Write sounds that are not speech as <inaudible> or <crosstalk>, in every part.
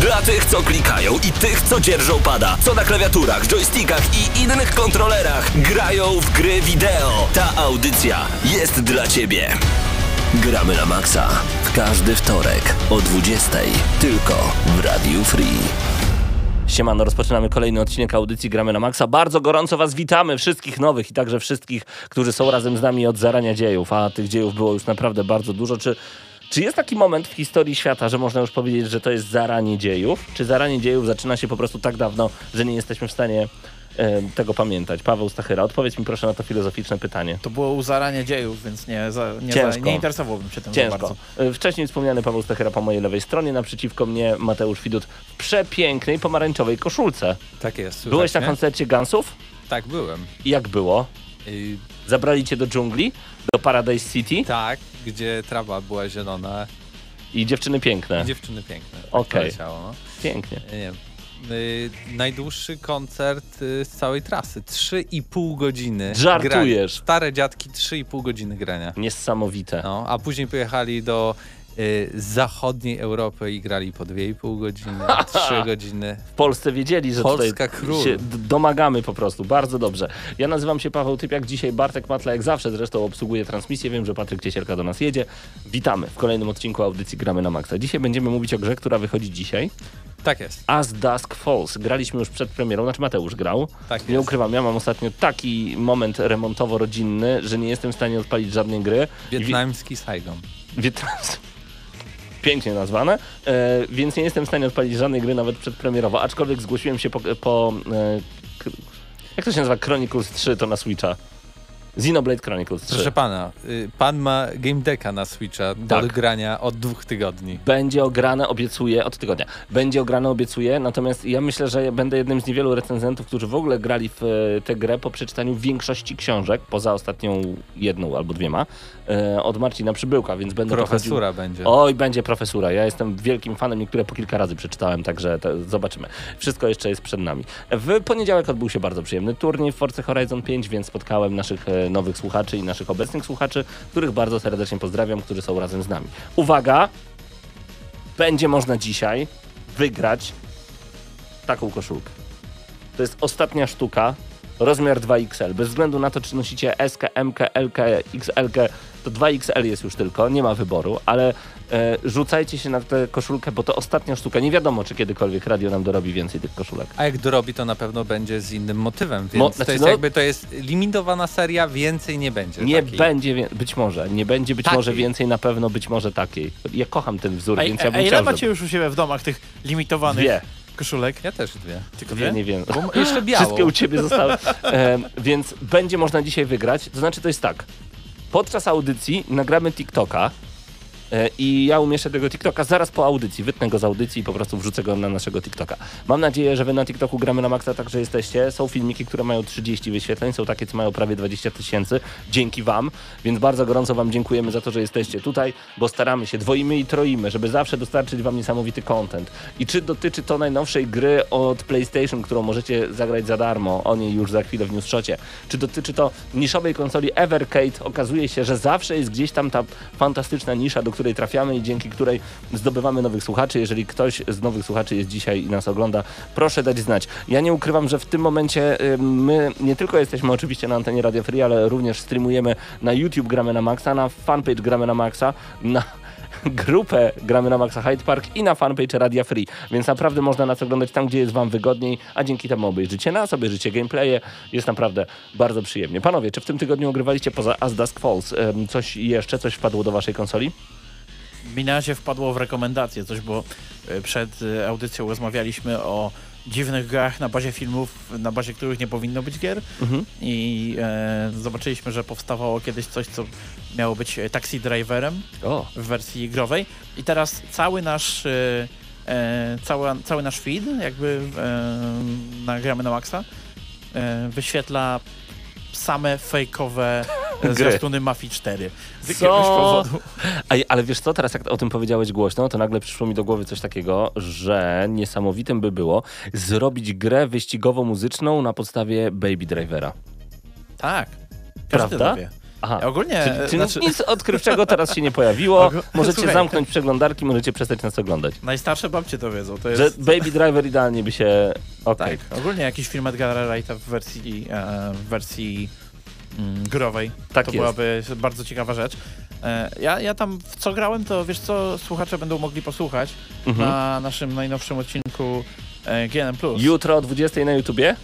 Dla tych, co klikają i tych, co dzierżą pada, co na klawiaturach, joystickach i innych kontrolerach grają w gry wideo. Ta audycja jest dla Ciebie. Gramy na maksa w każdy wtorek o 20.00 tylko w Radiu Free. Siemano, rozpoczynamy kolejny odcinek audycji Gramy na Maxa. Bardzo gorąco Was witamy, wszystkich nowych i także wszystkich, którzy są razem z nami od zarania dziejów, a tych dziejów było już naprawdę bardzo dużo. Czy czy jest taki moment w historii świata, że można już powiedzieć, że to jest zaranie dziejów? Czy zaranie dziejów zaczyna się po prostu tak dawno, że nie jesteśmy w stanie e, tego pamiętać? Paweł Stachyra, odpowiedz mi proszę na to filozoficzne pytanie. To było u zarania dziejów, więc nie, za, nie, za, nie interesowałbym się tym Ciężko. E, wcześniej wspomniany Paweł Stachyra po mojej lewej stronie, naprzeciwko mnie Mateusz Widut w przepięknej pomarańczowej koszulce. Tak jest. Byłeś na koncercie Gunsów? Tak, byłem. I jak było? I... Zabrali cię do dżungli? Do Paradise City? Tak, gdzie trawa była zielona. I dziewczyny piękne. I dziewczyny piękne. Tak Okej. Okay. No. Pięknie. Nie y, najdłuższy koncert y, z całej trasy. 3,5 godziny. Żartujesz. Grania. Stare dziadki, 3,5 godziny grania. Niesamowite. No, a później pojechali do y, zachodniej Europy i grali po 2,5 godziny, <laughs> 3 godziny. W Polsce wiedzieli, że Polska tutaj król. się domagamy po prostu. Bardzo dobrze. Ja nazywam się Paweł Typiak, dzisiaj Bartek Matla jak zawsze zresztą obsługuje transmisję. Wiem, że Patryk Ciesielka do nas jedzie. Witamy w kolejnym odcinku audycji Gramy na Maxa. Dzisiaj będziemy mówić o grze, która wychodzi dzisiaj. Tak jest. As Dusk Falls. Graliśmy już przed premierą, znaczy Mateusz grał. Tak nie jest. ukrywam, ja mam ostatnio taki moment remontowo-rodzinny, że nie jestem w stanie odpalić żadnej gry. Wietnamski Saigon. Wietnamski. Pięknie nazwane, e, więc nie jestem w stanie odpalić żadnej gry nawet przedpremierowo, aczkolwiek zgłosiłem się po, po e, jak to się nazywa, Chronicles 3 to na Switcha. Xenoblade Chronicles 3. Proszę pana, y, pan ma Game Decka na Switcha do Tak. grania od dwóch tygodni. Będzie ograne, obiecuję, od tygodnia. Będzie ograne, obiecuję, natomiast ja myślę, że będę jednym z niewielu recenzentów, którzy w ogóle grali w e, tę grę po przeczytaniu większości książek, poza ostatnią jedną albo dwiema, e, od Marcina Przybyłka, więc będę Profesura pochodził- będzie. Oj, będzie profesura. Ja jestem wielkim fanem, niektóre po kilka razy przeczytałem, także zobaczymy. Wszystko jeszcze jest przed nami. W poniedziałek odbył się bardzo przyjemny turniej w Forza Horizon 5, więc spotkałem naszych nowych słuchaczy i naszych obecnych słuchaczy, których bardzo serdecznie pozdrawiam, którzy są razem z nami. Uwaga! Będzie można dzisiaj wygrać taką koszulkę. To jest ostatnia sztuka, rozmiar 2XL. Bez względu na to, czy nosicie SK, MK, LK, XL, to 2XL jest już tylko, nie ma wyboru, ale e, rzucajcie się na tę koszulkę, bo to ostatnia sztuka. Nie wiadomo, czy kiedykolwiek radio nam dorobi więcej tych koszulek. A jak dorobi, to na pewno będzie z innym motywem, więc Mo- to znaczy, jest no- jakby to jest limitowana seria, więcej nie będzie. Nie takiej. będzie, być może, nie będzie być Takiej. może więcej, na pewno być może takiej. Ja kocham ten wzór, A, więc a, ja a bym ile chciał, macie żeby... już u siebie w domach tych limitowanych Dwie, koszulek? Ja też dwie. Tylko dwie, nie wiem. Bo jeszcze. Wszystkie u ciebie zostały. Em, więc będzie można dzisiaj wygrać. To znaczy, to jest tak. Podczas audycji nagramy TikToka e, i ja umieszczę tego TikToka zaraz po audycji. Wytnę go z audycji i po prostu wrzucę go na naszego TikToka. Mam nadzieję, że wy na TikToku gramy na maksa także jesteście. Są filmiki, które mają 30 wyświetleń, są takie, co mają prawie 20 tysięcy. Dzięki wam, więc bardzo gorąco wam dziękujemy za to, że jesteście tutaj, bo staramy się, dwoimy i troimy, żeby zawsze dostarczyć wam niesamowity content. I czy dotyczy to najnowszej gry od PlayStation, którą możecie zagrać za darmo, o niej już za chwilę w newsshocie, czy dotyczy to niszowej konsoli Evercade, okazuje się, że zawsze jest gdzieś tam ta fantastyczna nisza, do której trafiamy i dzięki której zdobywamy nowych słuchaczy. Jeżeli ktoś z nowych słuchaczy jest dzisiaj i nas ogląda, proszę dać znać. Ja nie ukrywam, że w tym momencie my nie tylko jesteśmy oczywiście na antenie Radio Free, ale również streamujemy na YouTube Gramy na Maxa, na fanpage Gramy na Maxa, na <laughs> grupę Gramy na Maxa Hyde Park i na fanpage Radia Free, więc naprawdę można nas oglądać tam, gdzie jest wam wygodniej, a dzięki temu obejrzycie nas, obejrzycie gameplaye, jest naprawdę bardzo przyjemnie. Panowie, czy w tym tygodniu ogrywaliście poza As Dusk Falls coś jeszcze, coś wpadło do waszej konsoli? Mi na razie wpadło w rekomendacje coś, bo e, przed e, audycją rozmawialiśmy o dziwnych grach na bazie filmów, na bazie których nie powinno być gier. Mhm. i e, zobaczyliśmy, że powstawało kiedyś coś, co miało być e, taxi driverem O, w wersji growej. I teraz cały nasz e, cały, cały nasz feed jakby e, nagramy na Maxa wyświetla same fejkowe <laughs> zwiastuny Mafii 4. Z Co? jakiegoś powodu. Ej, ale wiesz co, teraz jak o tym powiedziałeś głośno, to nagle przyszło mi do głowy coś takiego, że niesamowitym by było zrobić grę wyścigowo-muzyczną na podstawie Baby Drivera. Tak. Prawda? Aha. Ja ogólnie... Czyli, e, czyli znaczy, nic odkrywczego teraz się nie pojawiło. <laughs> Możecie Słuchaj, zamknąć przeglądarki, możecie przestać nas oglądać. Najstarsze babcie to wiedzą. To Że jest... Baby Driver idealnie by się... Okej. Tak, ogólnie jakiś film Edgara Wrighta w wersji, e, w wersji mm, growej. Tak to jest. byłaby bardzo ciekawa rzecz. E, ja, ja tam w co grałem, to wiesz co, słuchacze będą mogli posłuchać Mhm. na naszym najnowszym odcinku e, GNM+. Jutro o 20 na YouTubie?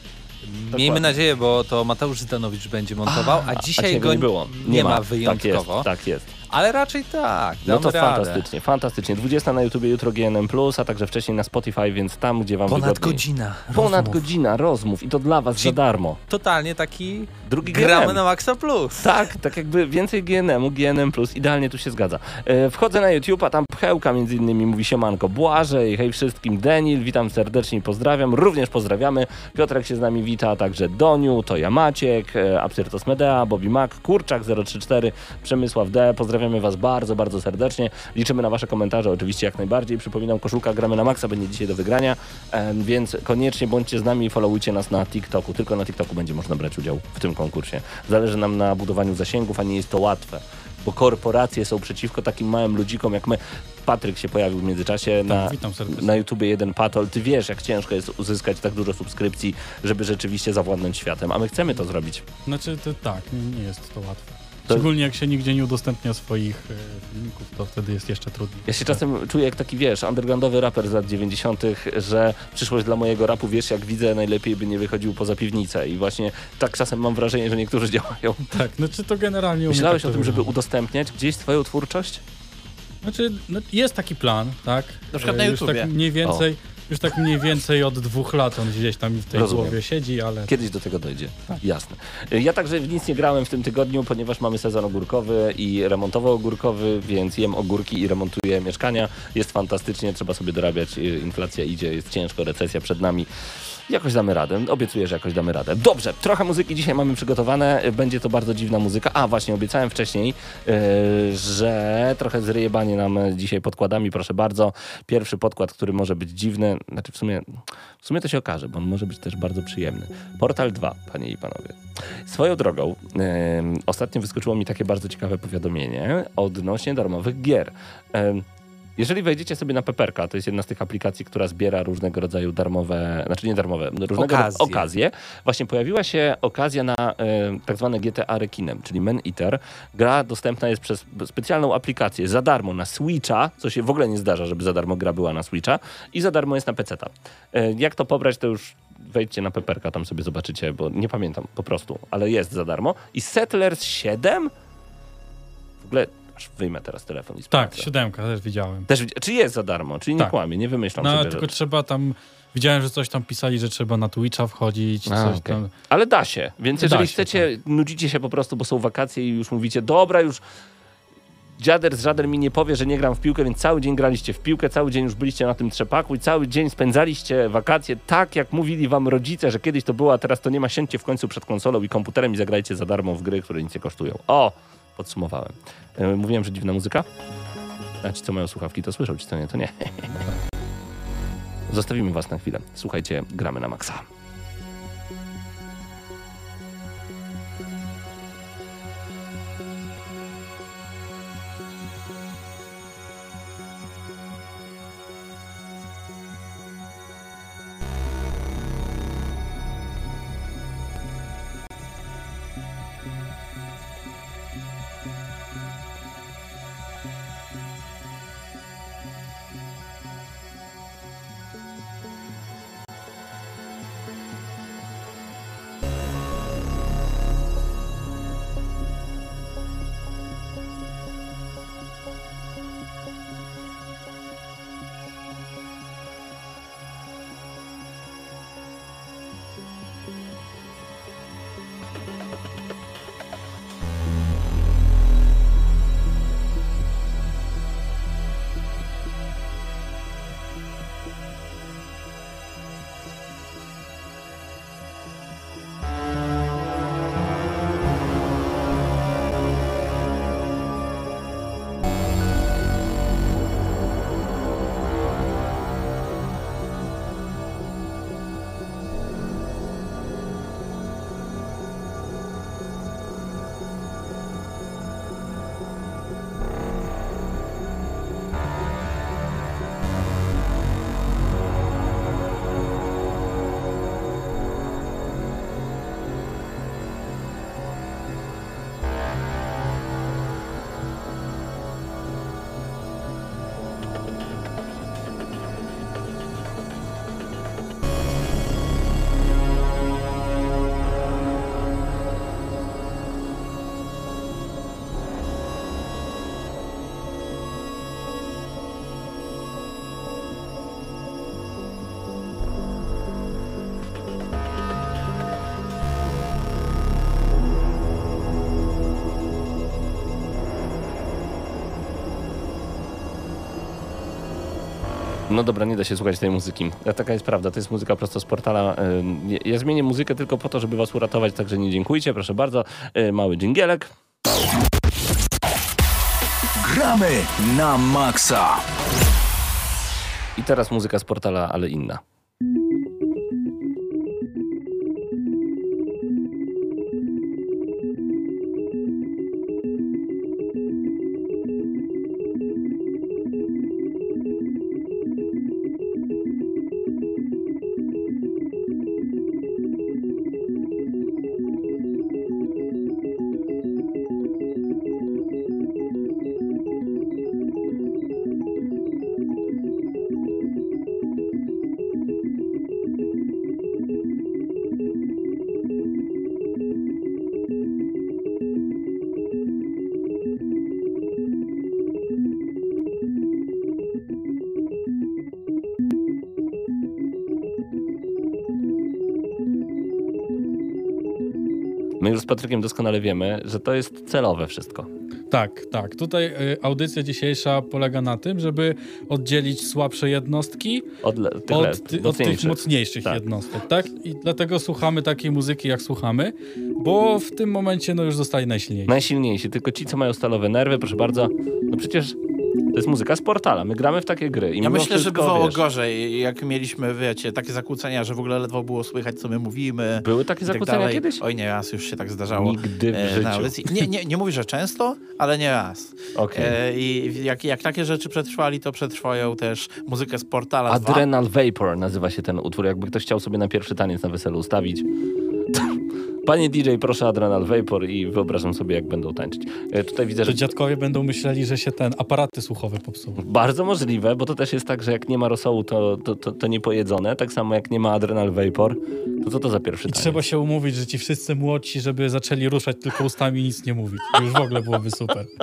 Miejmy nadzieję, bo to Mateusz Zdanowicz będzie montował, a, dzisiaj go nie było. nie ma Tak wyjątkowo. jest, tak jest. Ale raczej tak, No to radę. fantastycznie, fantastycznie. 20 na YouTubie, jutro GNM+, a także wcześniej na Spotify, więc tam, gdzie wam Ponad wygodniej. godzina Ponad rozmów. godzina rozmów i to dla was Czyli- za darmo. Totalnie taki Drugi gramy GNM. na Maxa Plus. Tak, tak jakby więcej GNM-u, GNM+, idealnie tu się zgadza. E, wchodzę na YouTube, a tam Pchełka między innymi mówi siemanko Błażej, hej wszystkim, Denil, witam serdecznie i pozdrawiam, również pozdrawiamy. Piotrek się z nami wita, a także Doniu, to ja Maciek, e, Absyrtos Medea, Bobby Mac, Kurczak 034, Przemysław D, pozdrawiamy was bardzo, bardzo serdecznie. Liczymy na wasze komentarze, oczywiście jak najbardziej. Przypominam, koszulka gramy na maksa będzie dzisiaj do wygrania, więc koniecznie bądźcie z nami i followujcie nas na TikToku. Tylko na TikToku będzie można brać udział w tym konkursie. Zależy nam na budowaniu zasięgów, a nie jest to łatwe. Bo korporacje są przeciwko takim małym ludzikom jak my. Patryk się pojawił w międzyczasie na, witam serdecznie. na YouTubie jeden patol. Ty wiesz, jak ciężko jest uzyskać tak dużo subskrypcji, żeby rzeczywiście zawładnąć światem, a my chcemy to zrobić. Znaczy, to, tak, nie jest to łatwe. To- Szczególnie jak się nigdzie nie udostępnia swoich e, filmików, to wtedy jest jeszcze trudniej. Ja się czasem czuję jak taki, wiesz, undergroundowy raper z lat 90., że przyszłość dla mojego rapu, wiesz, jak widzę, najlepiej by nie wychodził poza piwnicę. I właśnie tak czasem mam wrażenie, że niektórzy <laughs> działają. Tak, znaczy to generalnie... Myślałeś tak o tym, żeby udostępniać gdzieś swoją twórczość? Znaczy, no, jest taki plan, tak? Na przykład E, na już YouTubie. tak mniej więcej, już tak mniej więcej od dwóch lat on gdzieś tam w tej Rozumiem. głowie siedzi, ale... Kiedyś do tego dojdzie. Tak. Jasne. Ja także w nic nie grałem w tym tygodniu, ponieważ mamy sezon ogórkowy i remontowo-ogórkowy, więc jem ogórki i remontuję mieszkania. Jest fantastycznie, trzeba sobie dorabiać. y, Inflacja idzie, jest ciężko, recesja przed nami. Jakoś damy radę. Obiecuję, że jakoś damy radę. Dobrze, trochę muzyki dzisiaj mamy przygotowane. Będzie to bardzo dziwna muzyka. A, właśnie, obiecałem wcześniej, yy, że trochę zryjebanie nam dzisiaj podkładami, proszę bardzo. Pierwszy podkład, który może być dziwny, znaczy w sumie, w sumie to się okaże, bo on może być też bardzo przyjemny. Portal 2, panie i panowie. Swoją drogą, yy, ostatnio wyskoczyło mi takie bardzo ciekawe powiadomienie odnośnie darmowych gier. Yy, jeżeli wejdziecie sobie na Peperka, to jest jedna z tych aplikacji, która zbiera różnego rodzaju darmowe, znaczy nie darmowe, różnego Okazje. okazje. Właśnie pojawiła się okazja na e, tak zwane GTA Rekinem, czyli Man Eater. Gra dostępna jest przez specjalną aplikację za darmo na Switcha, co się w ogóle nie zdarza, żeby za darmo gra była na Switcha i za darmo jest na PC-ta. E, jak to pobrać, to już wejdźcie na Peperka, tam sobie zobaczycie, bo nie pamiętam po prostu, ale jest za darmo. I Settlers 7? W ogóle, aż wyjmę teraz telefon i Tak, sprawdzę. siódemka też widziałem. Też, czy jest za darmo, czyli nie Tak. kłamie, nie wymyślam No, sobie. tylko że... trzeba tam... Widziałem, że coś tam pisali, że trzeba na Twitcha wchodzić, A, okej. tam... Ale da się, więc Da jeżeli się, chcecie, nudzicie się po prostu, bo są wakacje i już mówicie, dobra, już dziader z żader mi nie powie, że nie gram w piłkę, więc cały dzień graliście w piłkę, cały dzień już byliście na tym trzepaku i cały dzień spędzaliście wakacje tak, jak mówili wam rodzice, że kiedyś to było, a teraz to nie ma, siędźcie w końcu przed konsolą i komputerem i zagrajcie za darmo w gry, które nic nie kosztują. O, podsumowałem. E, Mówiłem, że dziwna muzyka? A ci, co mają słuchawki, to słyszą, ci, co nie, to nie. <laughs> Zostawimy was na chwilę. Słuchajcie, gramy na maksa. No dobra, nie da się słuchać tej muzyki. Taka jest prawda, to jest muzyka prosto z portala. Ja, zmienię muzykę tylko po to, żeby was uratować, także nie dziękujcie, proszę bardzo. E, Mały dżingielek. Gramy na maksa. I teraz muzyka z portala, ale inna. Z Patrykiem doskonale wiemy, że to jest celowe wszystko. Tak, tak. Tutaj y, audycja dzisiejsza polega na tym, żeby oddzielić słabsze jednostki Od, le- tych, od, ty, od tych mocniejszych. mocniejszych Tak. jednostek, tak? I dlatego słuchamy takiej muzyki, jak słuchamy, bo w tym momencie no już zostali najsilniejsi. Najsilniejsi, tylko ci, co mają stalowe nerwy, proszę bardzo. No przecież to jest muzyka z portala. My gramy w takie gry. I Ja myślę, że wszystko, bywało wiesz, gorzej, jak mieliśmy, wiecie, takie zakłócenia, że w ogóle ledwo było słychać, co my mówimy. Były takie tak zakłócenia dalej. kiedyś? Oj, nie raz już się tak zdarzało. Nigdy w e, życiu. na audycji. Nie, nie, nie mówię, że często, ale nie raz. Okej. E, I jak, jak takie rzeczy przetrwali, to przetrwają też muzykę z portala 2. Adrenal Vapor nazywa się ten utwór. Jakby ktoś chciał sobie na pierwszy taniec na weselu ustawić. Panie DJ, proszę Adrenal Vapor i wyobrażam sobie, jak będą tańczyć. E, Tutaj widzę, że dziadkowie będą myśleli, że się ten aparaty słuchowe popsuły. bardzo możliwe, bo to też jest tak, że jak nie ma rosołu, to, to, to, to nie pojedzone. Tak samo jak nie ma Adrenal Vapor, to co to za pierwszy I taniec? trzeba się umówić, że ci wszyscy młodsi, żeby zaczęli ruszać tylko ustami i nic nie mówić. To już w ogóle byłoby super. <laughs>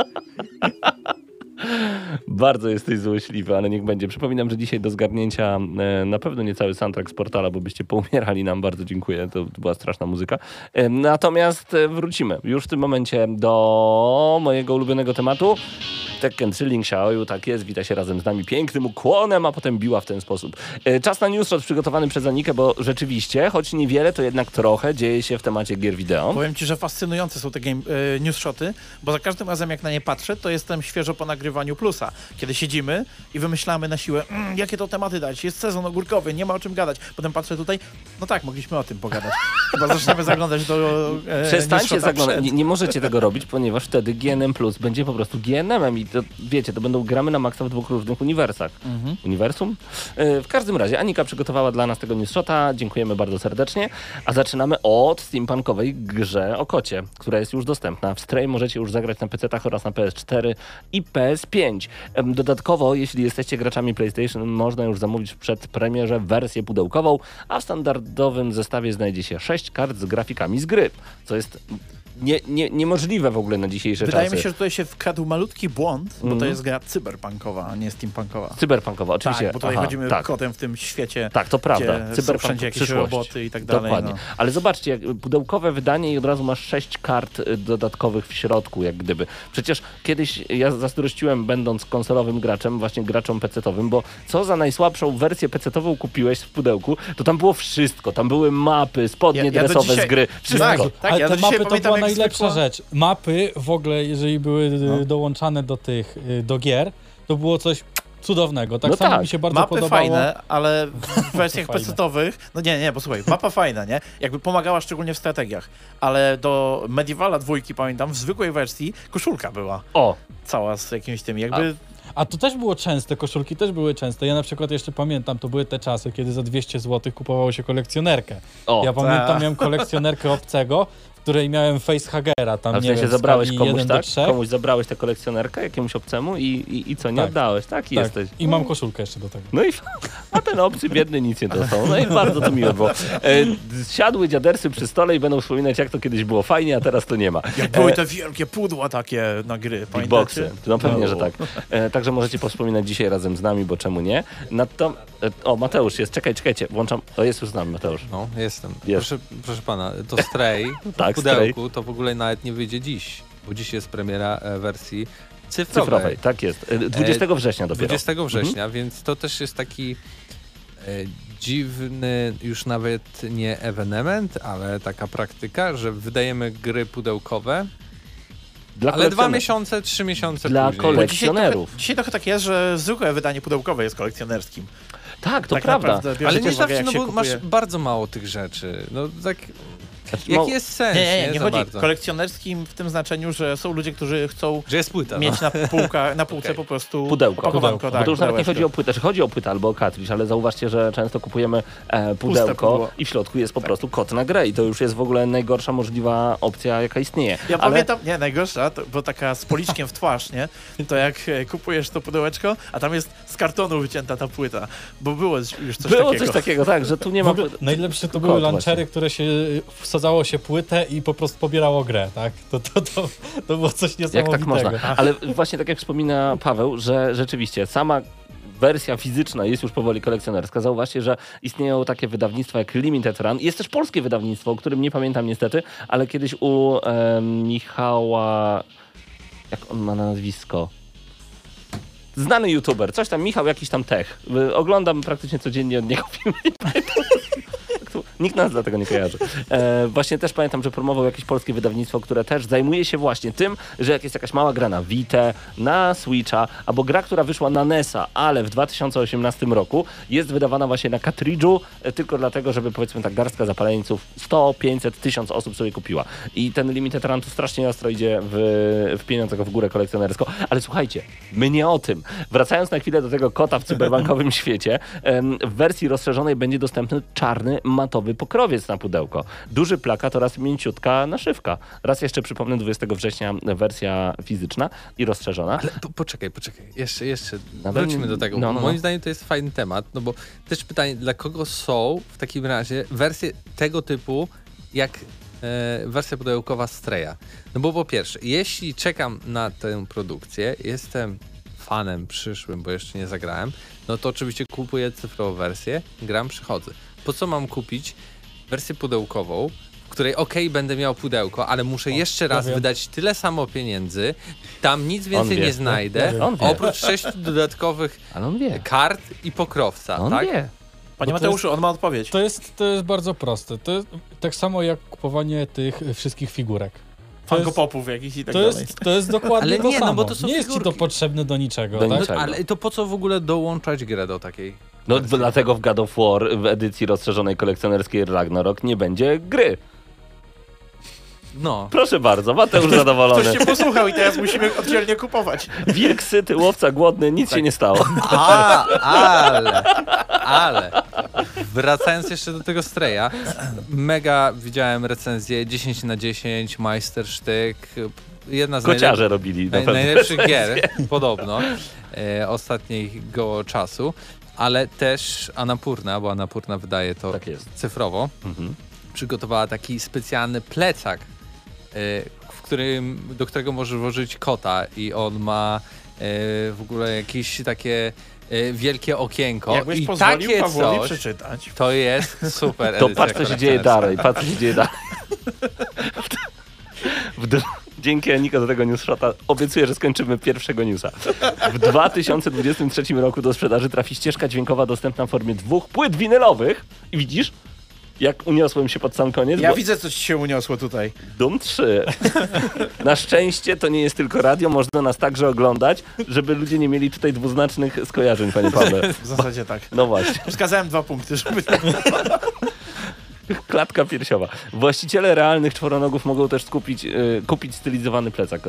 Bardzo jesteś złośliwy, ale niech będzie. Przypominam, że dzisiaj do zgarnięcia e, na pewno nie cały soundtrack z portala, bo byście poumierali nam. Bardzo dziękuję, to, była straszna muzyka. E, natomiast e, wrócimy już w tym momencie do mojego ulubionego tematu. Tekken 3 Link Xiaoyu, tak jest, wita się razem z nami pięknym ukłonem, a potem biła w ten sposób. Czas na newsshot przygotowany przez Anikę, bo rzeczywiście, choć niewiele, to jednak trochę dzieje się w temacie gier wideo. Powiem ci, że fascynujące są te game, e, news shoty, bo za każdym razem jak na nie patrzę, to jestem świeżo po nagrywaniu plusa. Kiedy siedzimy i wymyślamy na siłę, mm, jakie to tematy dać, jest sezon ogórkowy, nie ma o czym gadać. Potem patrzę tutaj, no tak, mogliśmy o tym pogadać. Chyba zaczniemy zaglądać do e, <laughs> Przestańcie zaglądać. Nie, nie możecie tego robić, ponieważ wtedy GNM Plus będzie po prostu GNM-em i to, wiecie, to będą gramy na maksa w dwóch różnych uniwersach. Mhm. Uniwersum? E, W każdym razie, Anika przygotowała dla nas tego newsshota. Dziękujemy bardzo serdecznie. A zaczynamy od steampunkowej grze o kocie, która jest już dostępna. W Stray możecie już zagrać na PC-tach oraz na PS4 i PS5. Dodatkowo, jeśli jesteście graczami PlayStation, można już zamówić przed premierze wersję pudełkową, a w standardowym zestawie znajdzie się 6 kart z grafikami z gry, co jest nie, nie, niemożliwe w ogóle na dzisiejsze Wydaje czasy. mi się, że tutaj się wkradł malutki błąd, bo to Mhm. jest gra cyberpunkowa, a nie steampunkowa. Cyberpunkowa, oczywiście. Tak, bo tutaj Aha, chodzimy tak. kotem w tym świecie. Tak, to prawda. gdzie są Cyberpunk wszędzie jakieś przyszłość. roboty i tak dalej. Dokładnie. No. Ale zobaczcie, jak pudełkowe wydanie i od razu masz sześć kart y, dodatkowych w środku, jak gdyby. Przecież kiedyś ja zazdrościłem, będąc konsolowym graczem, właśnie graczom PC-towym, bo co za najsłabszą wersję PC-tową kupiłeś w pudełku, to tam było wszystko. Tam były mapy, spodnie Ja- ja dresowe dzisiaj- z gry, wszystko. Tak, tak, Ale ja te mapy to pamiętam, była najlepsza zwykła- rzecz. Mapy w ogóle, jeżeli były y, No. dołączane do tych, y, do gier, to było coś cudownego. Tak No samo tak. mi się bardzo Mapy podobało. fajne, ale <laughs> w wersjach Fajne. PC-towych, no nie, nie, bo słuchaj, mapa fajna, nie? Jakby pomagała szczególnie w strategiach, ale do Medievala dwójki, pamiętam, w zwykłej wersji koszulka była O, cała z jakimś tym, jakby... A to też było częste, koszulki też były częste. Ja na przykład jeszcze pamiętam, to były te czasy, kiedy za 200 zł kupowało się kolekcjonerkę. o. ja pamiętam, ta. miałem kolekcjonerkę obcego, której miałem facehagera, tam A w sensie wiem, zabrałeś komuś, 1 do tak? 3. Komuś zabrałeś tę kolekcjonerkę jakiemuś obcemu i, i, i co, nie Tak. oddałeś? Taki Tak. jesteś. I mam koszulkę jeszcze do tego. No i <laughs> a ten obcy biedny nic nie dostał. No i bardzo to miło było. E, siadły dziadersy przy stole i będą wspominać, jak to kiedyś było fajnie, a teraz to nie ma. Jak były te wielkie pudła takie na gry, pamiętacie? boxy. No pewnie, No. że tak. E, także możecie powspominać dzisiaj razem z nami, bo czemu nie? Nato, e, o, Mateusz jest. Czekaj, czekajcie. Włączam. O, jest już z nami Mateusz. No, jestem. Jest. Proszę, proszę pana, to Stray Tak, w pudełku to w ogóle nawet nie wyjdzie dziś, bo dziś jest premiera e, wersji cyfrowej. Cyfrowej, tak jest. E, 20 września dopiero. 20 września, więc to też jest taki e, dziwny już nawet nie ewenement, ale taka praktyka, że wydajemy gry pudełkowe, Dla ale dwa kolekcjonerów. miesiące, trzy miesiące Dla później. kolek- Bo dzisiaj trochę, kolekcjonerów. dzisiaj trochę tak jest, że zwykłe wydanie pudełkowe jest kolekcjonerskim. Tak, to tak prawda. naprawdę Ale nie zawsze, no bo kupuje... masz bardzo mało tych rzeczy. No tak, Znaczy, jaki jest sens? Nie, nie, nie, nie chodzi bardzo. kolekcjonerskim w tym znaczeniu, że są ludzie, którzy chcą Że jest płyta. mieć no. na, <laughs> półka, na półce Okej. po prostu Pudełko. Pudełko. Bo tak, to już nawet nie chodzi o płytę, że chodzi o płytę albo o cartridge, ale zauważcie, że często kupujemy e, pudełko i w środku jest po prostu kot na grę i to już jest w ogóle najgorsza możliwa opcja, jaka istnieje. Ja ale... pamiętam, nie, najgorsza, to, bo taka z policzkiem w twarz, nie? To jak e, kupujesz to pudełeczko, a tam jest z kartonu wycięta ta płyta, bo było już coś Było takiego. coś takiego, tak, że tu nie ma... ogóle najlepsze to były launchery, które się wsadzało się płytę i po prostu pobierało grę, tak? To, to, to, to było coś Jak niesamowitego. tak można? Ale właśnie tak jak wspomina Paweł, że rzeczywiście sama wersja fizyczna jest już powoli kolekcjonerska. Zauważcie, że istnieją takie wydawnictwa jak Limited Run. Jest też polskie wydawnictwo, o którym nie pamiętam niestety, ale kiedyś u e, Michała... Jak on ma na nazwisko? Znany youtuber, coś tam, Michał jakiś tam tech. Oglądam praktycznie codziennie od niego filmy. Nikt nas dlatego nie kojarzy. E, właśnie też pamiętam, że promował jakieś polskie wydawnictwo, które też zajmuje się właśnie tym, że jak jest jakaś mała gra na Vita, na Switcha, albo gra, która wyszła na NESa, ale w 2018 roku jest wydawana właśnie na kartridżu, e, tylko dlatego, żeby powiedzmy tak garstka zapaleńców 100, 500, 1000 osób sobie kupiła. I ten Limited Run tu strasznie ostro idzie w, w pieniądzach w górę kolekcjonersko. Ale słuchajcie, my nie o tym. Wracając na chwilę do tego kota w cyberbankowym <laughs> świecie, em, w wersji rozszerzonej będzie dostępny czarny, matowy pokrowiec na pudełko. Duży plakat oraz mięciutka naszywka. Raz jeszcze przypomnę, 20 września wersja fizyczna i rozszerzona. Ale po, poczekaj, poczekaj. Jeszcze, jeszcze Nawet wróćmy nie- do tego. no, no, Moim no. zdaniem to jest fajny temat, no bo też pytanie, dla kogo są w takim razie wersje tego typu, jak e, wersja pudełkowa Streja? No bo po pierwsze, jeśli czekam na tę produkcję, jestem fanem przyszłym, bo jeszcze nie zagrałem, no to oczywiście kupuję cyfrową wersję, gram, przychodzę. Po co mam kupić wersję pudełkową, w której okej, będę miał pudełko, ale muszę jeszcze raz wiem. wydać tyle samo pieniędzy, tam nic więcej wie. nie znajdę, oprócz sześciu dodatkowych <laughs> Ale on wie. kart i pokrowca, On tak? wie. Panie Bo Mateuszu, on ma odpowiedź. To jest, to jest bardzo proste. To jest tak samo jak kupowanie tych wszystkich figurek. To Funko jest, Popów jakichś i tak to dalej. jest, to jest dokładnie Ale to nie, no samo. bo to są nie jest ci to figurki. potrzebne do niczego, Do tak? niczego. Ale to po co w ogóle dołączać grę do takiej? No dlatego w God of War w edycji rozszerzonej kolekcjonerskiej Ragnarok nie będzie gry. No. Proszę bardzo, Mateusz zadowolony. Ktoś się posłuchał i teraz musimy oddzielnie kupować. Wilk syty, łowca głodny, nic się nie stało. A, ale, ale. Wracając jeszcze do tego Streja, mega widziałem recenzję 10 na 10, majstersztyk, jedna z Kociarze robili na naj, najlepszych gier, podobno, e, ostatniego czasu, ale też Anapurna, bo Anapurna wydaje to Tak jest. cyfrowo, Mhm. przygotowała taki specjalny plecak, e, w którym, do którego możesz włożyć kota i on ma e, w ogóle jakieś takie e, wielkie okienko. Jakbyś I pozwolił takie Pawłowi coś, przeczytać. to jest super To patrz, co się dzieje dalej, patrz, co się dzieje dalej. <laughs> W Dzięki Aniko do tego newsshota obiecuję, że skończymy pierwszego newsa. W 2023 roku do sprzedaży trafi ścieżka dźwiękowa dostępna w formie dwóch płyt winylowych. I widzisz, jak uniosłem się pod sam koniec? Ja bo widzę, co ci się uniosło tutaj. Doom 3. <laughs> Na szczęście to nie jest tylko radio, można nas także oglądać, żeby ludzie nie mieli tutaj dwuznacznych skojarzeń, panie Pawle. W zasadzie tak. No właśnie. Wskazałem dwa punkty, żeby... <laughs> <laughs> Klatka piersiowa. Właściciele realnych czworonogów mogą też skupić, e, kupić stylizowany plecak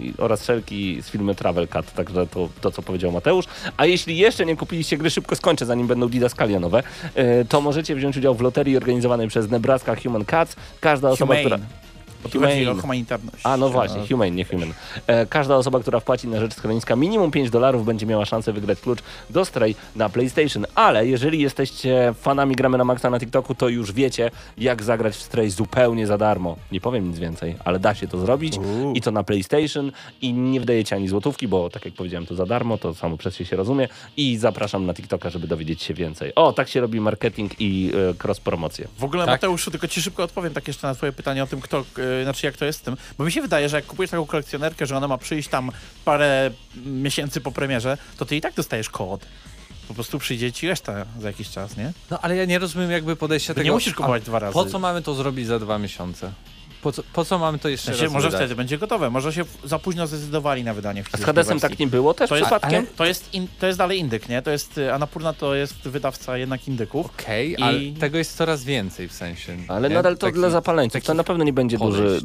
i- oraz szelki z filmu Travel Cut, także to, to, co powiedział Mateusz. A jeśli jeszcze nie kupiliście gry, szybko skończę, zanim będą didaskalia nowe, e, to możecie wziąć udział w loterii organizowanej przez Nebraska Human Cats. Każda osoba, Humane. która... Bo tu chodzi o humanitarność. A no właśnie, humane, nie human. E, każda osoba, która wpłaci na rzecz schroniska minimum 5 dolarów będzie miała szansę wygrać klucz do Stray na PlayStation. Ale jeżeli jesteście fanami gramy na Maxa na TikToku, to już wiecie, jak zagrać w Stray zupełnie za darmo. Nie powiem nic więcej, ale da się to zrobić Uuu. i to na PlayStation i nie wydajecie ani złotówki, bo tak jak powiedziałem, to za darmo, to samo przez się się rozumie i zapraszam na TikToka, żeby dowiedzieć się więcej. O, tak się robi marketing i e, cross promocje. W ogóle Tak. Mateuszu, tylko ci szybko odpowiem tak jeszcze na twoje pytanie o tym, kto y, znaczy jak to jest z tym, bo mi się wydaje, że jak kupujesz taką kolekcjonerkę, że ona ma przyjść tam parę miesięcy po premierze, to ty i tak dostajesz kod. Po prostu przyjdzie ci reszta za jakiś czas, nie? No ale ja nie rozumiem jakby podejścia Ty tego. nie musisz kupować dwa razy. Po co mamy to zrobić za dwa miesiące? Po co, po co mamy to jeszcze sensie, raz może wydać? wtedy będzie gotowe, może się za późno zdecydowali na wydanie A z Hadesem wersji. tak nie było też To jest, przypadkiem? to, jest in, to jest dalej indyk, nie? To jest, y, Anapurna to jest wydawca jednak indyków. Okej, I- ale tego jest coraz więcej w sensie. Ale nie? nadal to Taki- dla zapaleńców. To na pewno nie będzie duży.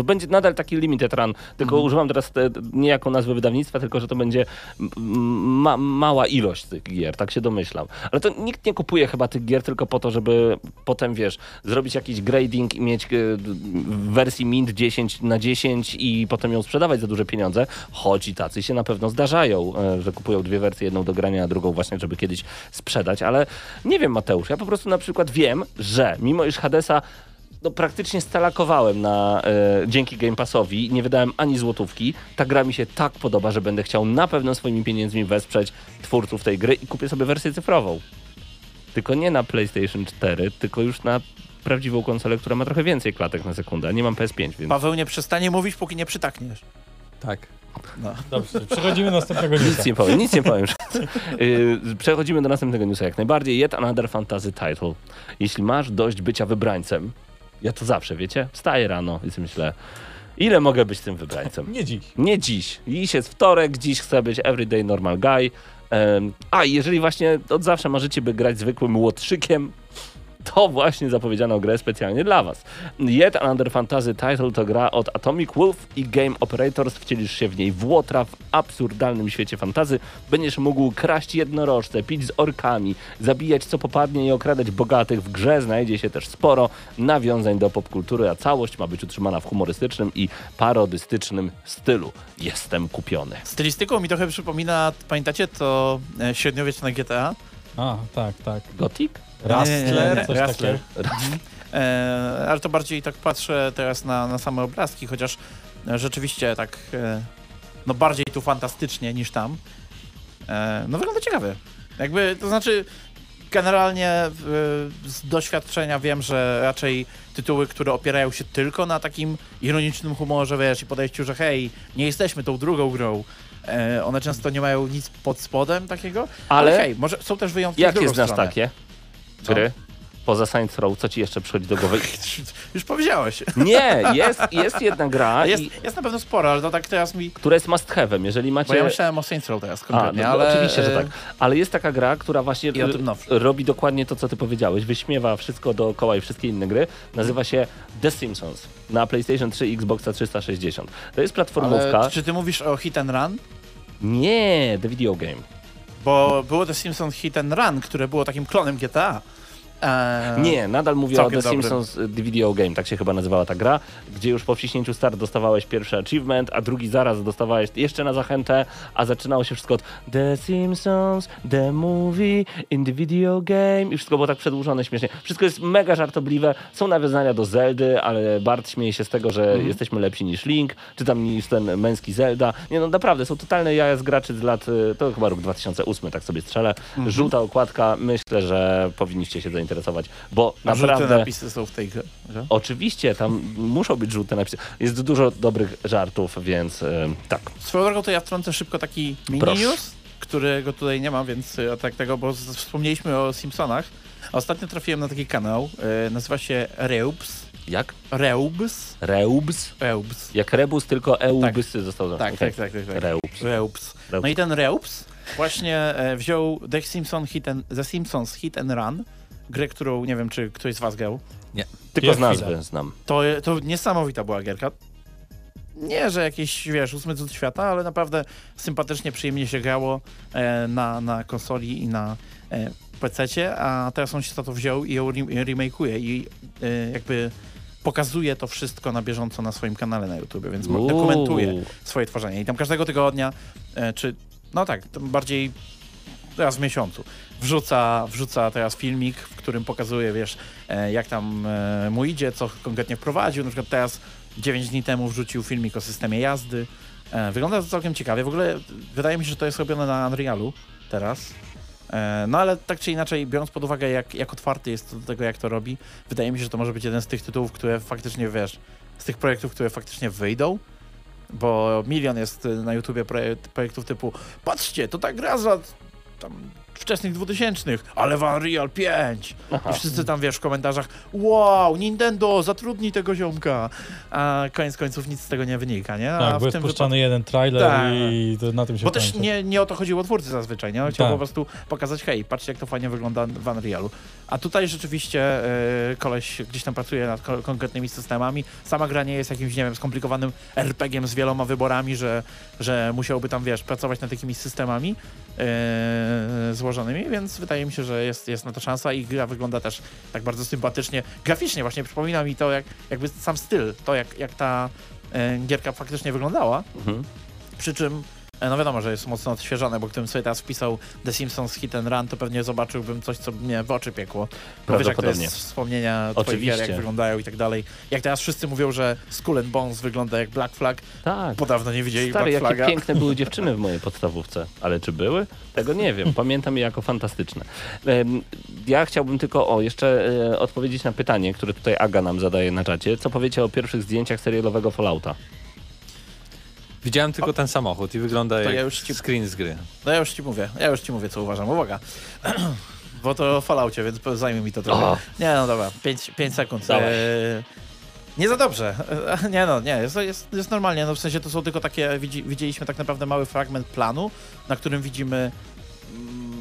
To będzie nadal taki limited run, tylko Mhm. używam teraz te, nie jako nazwy wydawnictwa, tylko że to będzie ma, mała ilość tych gier, tak się domyślam. Ale to nikt nie kupuje chyba tych gier tylko po to, żeby potem, wiesz, zrobić jakiś grading i mieć e, w wersji Mint 10 na 10 i potem ją sprzedawać za duże pieniądze, choć i tacy się na pewno zdarzają, e, że kupują dwie wersje, jedną do grania, a drugą właśnie, żeby kiedyś sprzedać, ale nie wiem Mateusz, ja po prostu na przykład wiem, że mimo iż Hadesa no, praktycznie stalakowałem na, e, dzięki Game Passowi, nie wydałem ani złotówki. Ta gra mi się tak podoba, że będę chciał na pewno swoimi pieniędzmi wesprzeć twórców tej gry i kupię sobie wersję cyfrową. Tylko nie na PlayStation 4, tylko już na prawdziwą konsolę, która ma trochę więcej klatek na sekundę. a Nie mam PS5, więc Paweł nie przestanie mówić, póki nie przytakniesz. Tak. No. Dobrze, przechodzimy do następnego newsa. nic nie powiem, nic nie powiem. Yy, <laughs> Przechodzimy do następnego newsa jak najbardziej. Yet another fantasy title. Jeśli masz dość bycia wybrańcem, ja to zawsze, wiecie, wstaję rano i sobie myślę, ile mogę być tym wybrańcem? Nie dziś. Nie dziś. Dziś jest wtorek, dziś chcę być everyday normal guy. Em, a jeżeli właśnie od zawsze marzycie, by grać zwykłym łotrzykiem, to właśnie zapowiedziano grę specjalnie dla was. Yet Another Fantasy Title to gra od Atomic Wolf i Game Operators. Wcielisz się w niej w łotra w absurdalnym świecie fantazy. Będziesz mógł kraść jednorożce, pić z orkami, zabijać co popadnie i okradać bogatych. W grze znajdzie się też sporo nawiązań do popkultury, a całość ma być utrzymana w humorystycznym i parodystycznym stylu. Jestem kupiony. Stylistyką mi trochę przypomina, pamiętacie to e, średniowieczne GTA? A, tak, tak. Gothic? Rustler, coś Rustler. takiego. E, ale to bardziej tak patrzę teraz na, na same obrazki, chociaż e, rzeczywiście tak e, no bardziej tu fantastycznie niż tam. E, no wygląda ciekawie. Jakby, to znaczy generalnie e, z doświadczenia wiem, że raczej tytuły, które opierają się tylko na takim ironicznym humorze, wiesz, i podejściu, że hej, nie jesteśmy tą drugą grą, e, one często nie mają nic pod spodem takiego, ale, Ale hej, może są też wyjątki drugą znasz stronę. takie? Gry? Poza Saints Row, co ci jeszcze przychodzi do głowy? <laughs> Już powiedziałeś. Nie, jest, jest jedna gra, <laughs> Jest, i, jest na pewno sporo, ale to tak teraz mi... która jest must have'em. Jeżeli macie... Bo ja myślałem o Saints Row teraz A, konkretnie, no, ale... oczywiście, że tak. Ale jest taka gra, która właśnie robi dokładnie to, co ty powiedziałeś. Wyśmiewa wszystko dookoła i wszystkie inne gry. Nazywa się The Simpsons na PlayStation 3 i Xboxa 360. To jest platformówka. Ale czy ty mówisz o Hit and Run? Nie, The Video Game. Bo było The Simpsons Hit and Run, które było takim klonem GTA. Eee, Nie, nadal mówię o The dobrym. Simpsons y, The Video Game, tak się chyba nazywała ta gra, gdzie już po wciśnięciu start dostawałeś pierwszy achievement, a drugi zaraz dostawałeś jeszcze na zachętę, a zaczynało się wszystko od The Simpsons, The Movie, in the Video Game i wszystko było tak przedłużone śmiesznie. Wszystko jest mega żartobliwe, są nawiązania do Zeldy, ale Bart śmieje się z tego, że Mhm. jesteśmy lepsi niż Link, czy tam niż ten męski Zelda. Nie no, naprawdę, są totalne jaja z graczy z lat, y, to chyba rok 2008, tak sobie strzelę. Mhm. Żółta okładka, myślę, że powinniście się zainteresować, bo A żółte naprawdę... napisy są w tej grze. Oczywiście, tam muszą być żółte napisy. Jest dużo dobrych żartów, więc y, tak. Swoją drogą to ja wtrącę szybko taki mini Proszę. news, którego tutaj nie ma, więc y, tak tego, bo wspomnieliśmy o Simpsonach. Ostatnio trafiłem na taki kanał, y, nazywa się Reubs. Jak? Reubs. Reubs? Reubs. Jak rebus, tylko eubysy został Tak, Okej. tak, tak, tak, tak. Reubs. Reubs. Reubs. No i ten Reubs właśnie e, wziął The, Simpson Hit and, The Simpsons Hit and Run, grę, którą nie wiem, czy ktoś z was grał. Tylko Jest z nazwy chwila. znam. To, to niesamowita była gierka. Nie, że jakiś, wiesz, ósmy cud świata, ale naprawdę sympatycznie, przyjemnie się grało e, na, na konsoli i na e, PC-cie, a teraz on się za to wziął i ją re- remake'uje i e, jakby pokazuje to wszystko na bieżąco na swoim kanale na YouTube, więc mo- dokumentuje Uuu. swoje tworzenie. I tam każdego tygodnia, e, czy no tak, bardziej raz w miesiącu, wrzuca, wrzuca teraz filmik, w którym pokazuje, wiesz, e, jak tam e, mu idzie, co konkretnie wprowadził. Na przykład teraz 9 dni temu wrzucił filmik o systemie jazdy. E, wygląda to całkiem ciekawie. W ogóle wydaje mi się, że to jest robione na Unrealu teraz. No ale tak czy inaczej, biorąc pod uwagę, jak, jak otwarty jest do tego, jak to robi, wydaje mi się, że to może być jeden z tych tytułów, które faktycznie, wiesz, z tych projektów, które faktycznie wyjdą, bo milion jest na YouTubie projekt, projektów typu patrzcie, to ta gra za tam wczesnych 2000, ale w Unreal 5. Aha. I wszyscy tam, wiesz, w komentarzach wow, Nintendo, zatrudnij tego ziomka. A koniec końców nic z tego nie wynika, nie? A Tak, w jest tym puszczany jeden trailer Tak. i to na tym się bo też nie, nie o to chodziło twórcy zazwyczaj, nie? On chciał Tak. po prostu pokazać, hej, patrzcie jak to fajnie wygląda w Unrealu. A tutaj rzeczywiście e, koleś gdzieś tam pracuje nad ko- konkretnymi systemami. Sama gra nie jest jakimś, nie wiem, skomplikowanym RPG-iem z wieloma wyborami, że, że musiałby tam, wiesz, pracować nad takimi systemami złożonymi, więc wydaje mi się, że jest, jest na to szansa i gra wygląda też tak bardzo sympatycznie. Graficznie właśnie przypomina mi to, jak, jakby sam styl, to jak, jak ta e, gierka faktycznie wyglądała. Mhm. Przy czym, e, no wiadomo, że jest mocno odświeżone, bo gdybym sobie teraz wpisał The Simpsons Hit and Run, to pewnie zobaczyłbym coś, co mnie w oczy piekło. Bo wiesz, jak to jest wspomnienia twoich gier, Oczywiście. jak wyglądają i tak dalej. Jak teraz wszyscy mówią, że Skull and Bones wygląda jak Black Flag, Tak. bo dawno nie widzieli Stary, Black jakie Flaga. piękne były <laughs> dziewczyny w mojej podstawówce. Ale czy były? Tego nie wiem. Pamiętam je jako fantastyczne. Ja chciałbym tylko o jeszcze e, odpowiedzieć na pytanie, które tutaj Aga nam zadaje na czacie. Co powiecie o pierwszych zdjęciach serialowego Fallouta? Widziałem tylko ten samochód i wygląda To jak ja już ci- screen z gry. No ja już ci mówię, ja już ci mówię, co uważam. Uwaga. <clears throat> Bo to o Falloutie, więc zajmie mi to trochę. O. Nie, no dobra, 5 sekund. Dawaj. E, nie za dobrze. <laughs> Nie no, nie, jest, jest, jest normalnie. No w sensie to są tylko takie, widzi, widzieliśmy tak naprawdę mały fragment planu, na którym widzimy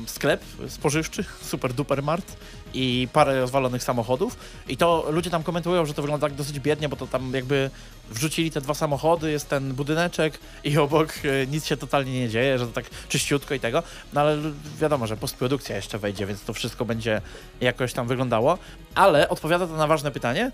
sklep spożywczy, super duper mart i parę rozwalonych samochodów. I to ludzie tam komentują, że to wygląda tak dosyć biednie, bo to tam jakby wrzucili te dwa samochody, jest ten budyneczek i obok e, nic się totalnie nie dzieje, że to tak czyściutko i tego, no ale wiadomo, że postprodukcja jeszcze wejdzie, więc to wszystko będzie jakoś tam wyglądało, ale odpowiada to na ważne pytanie,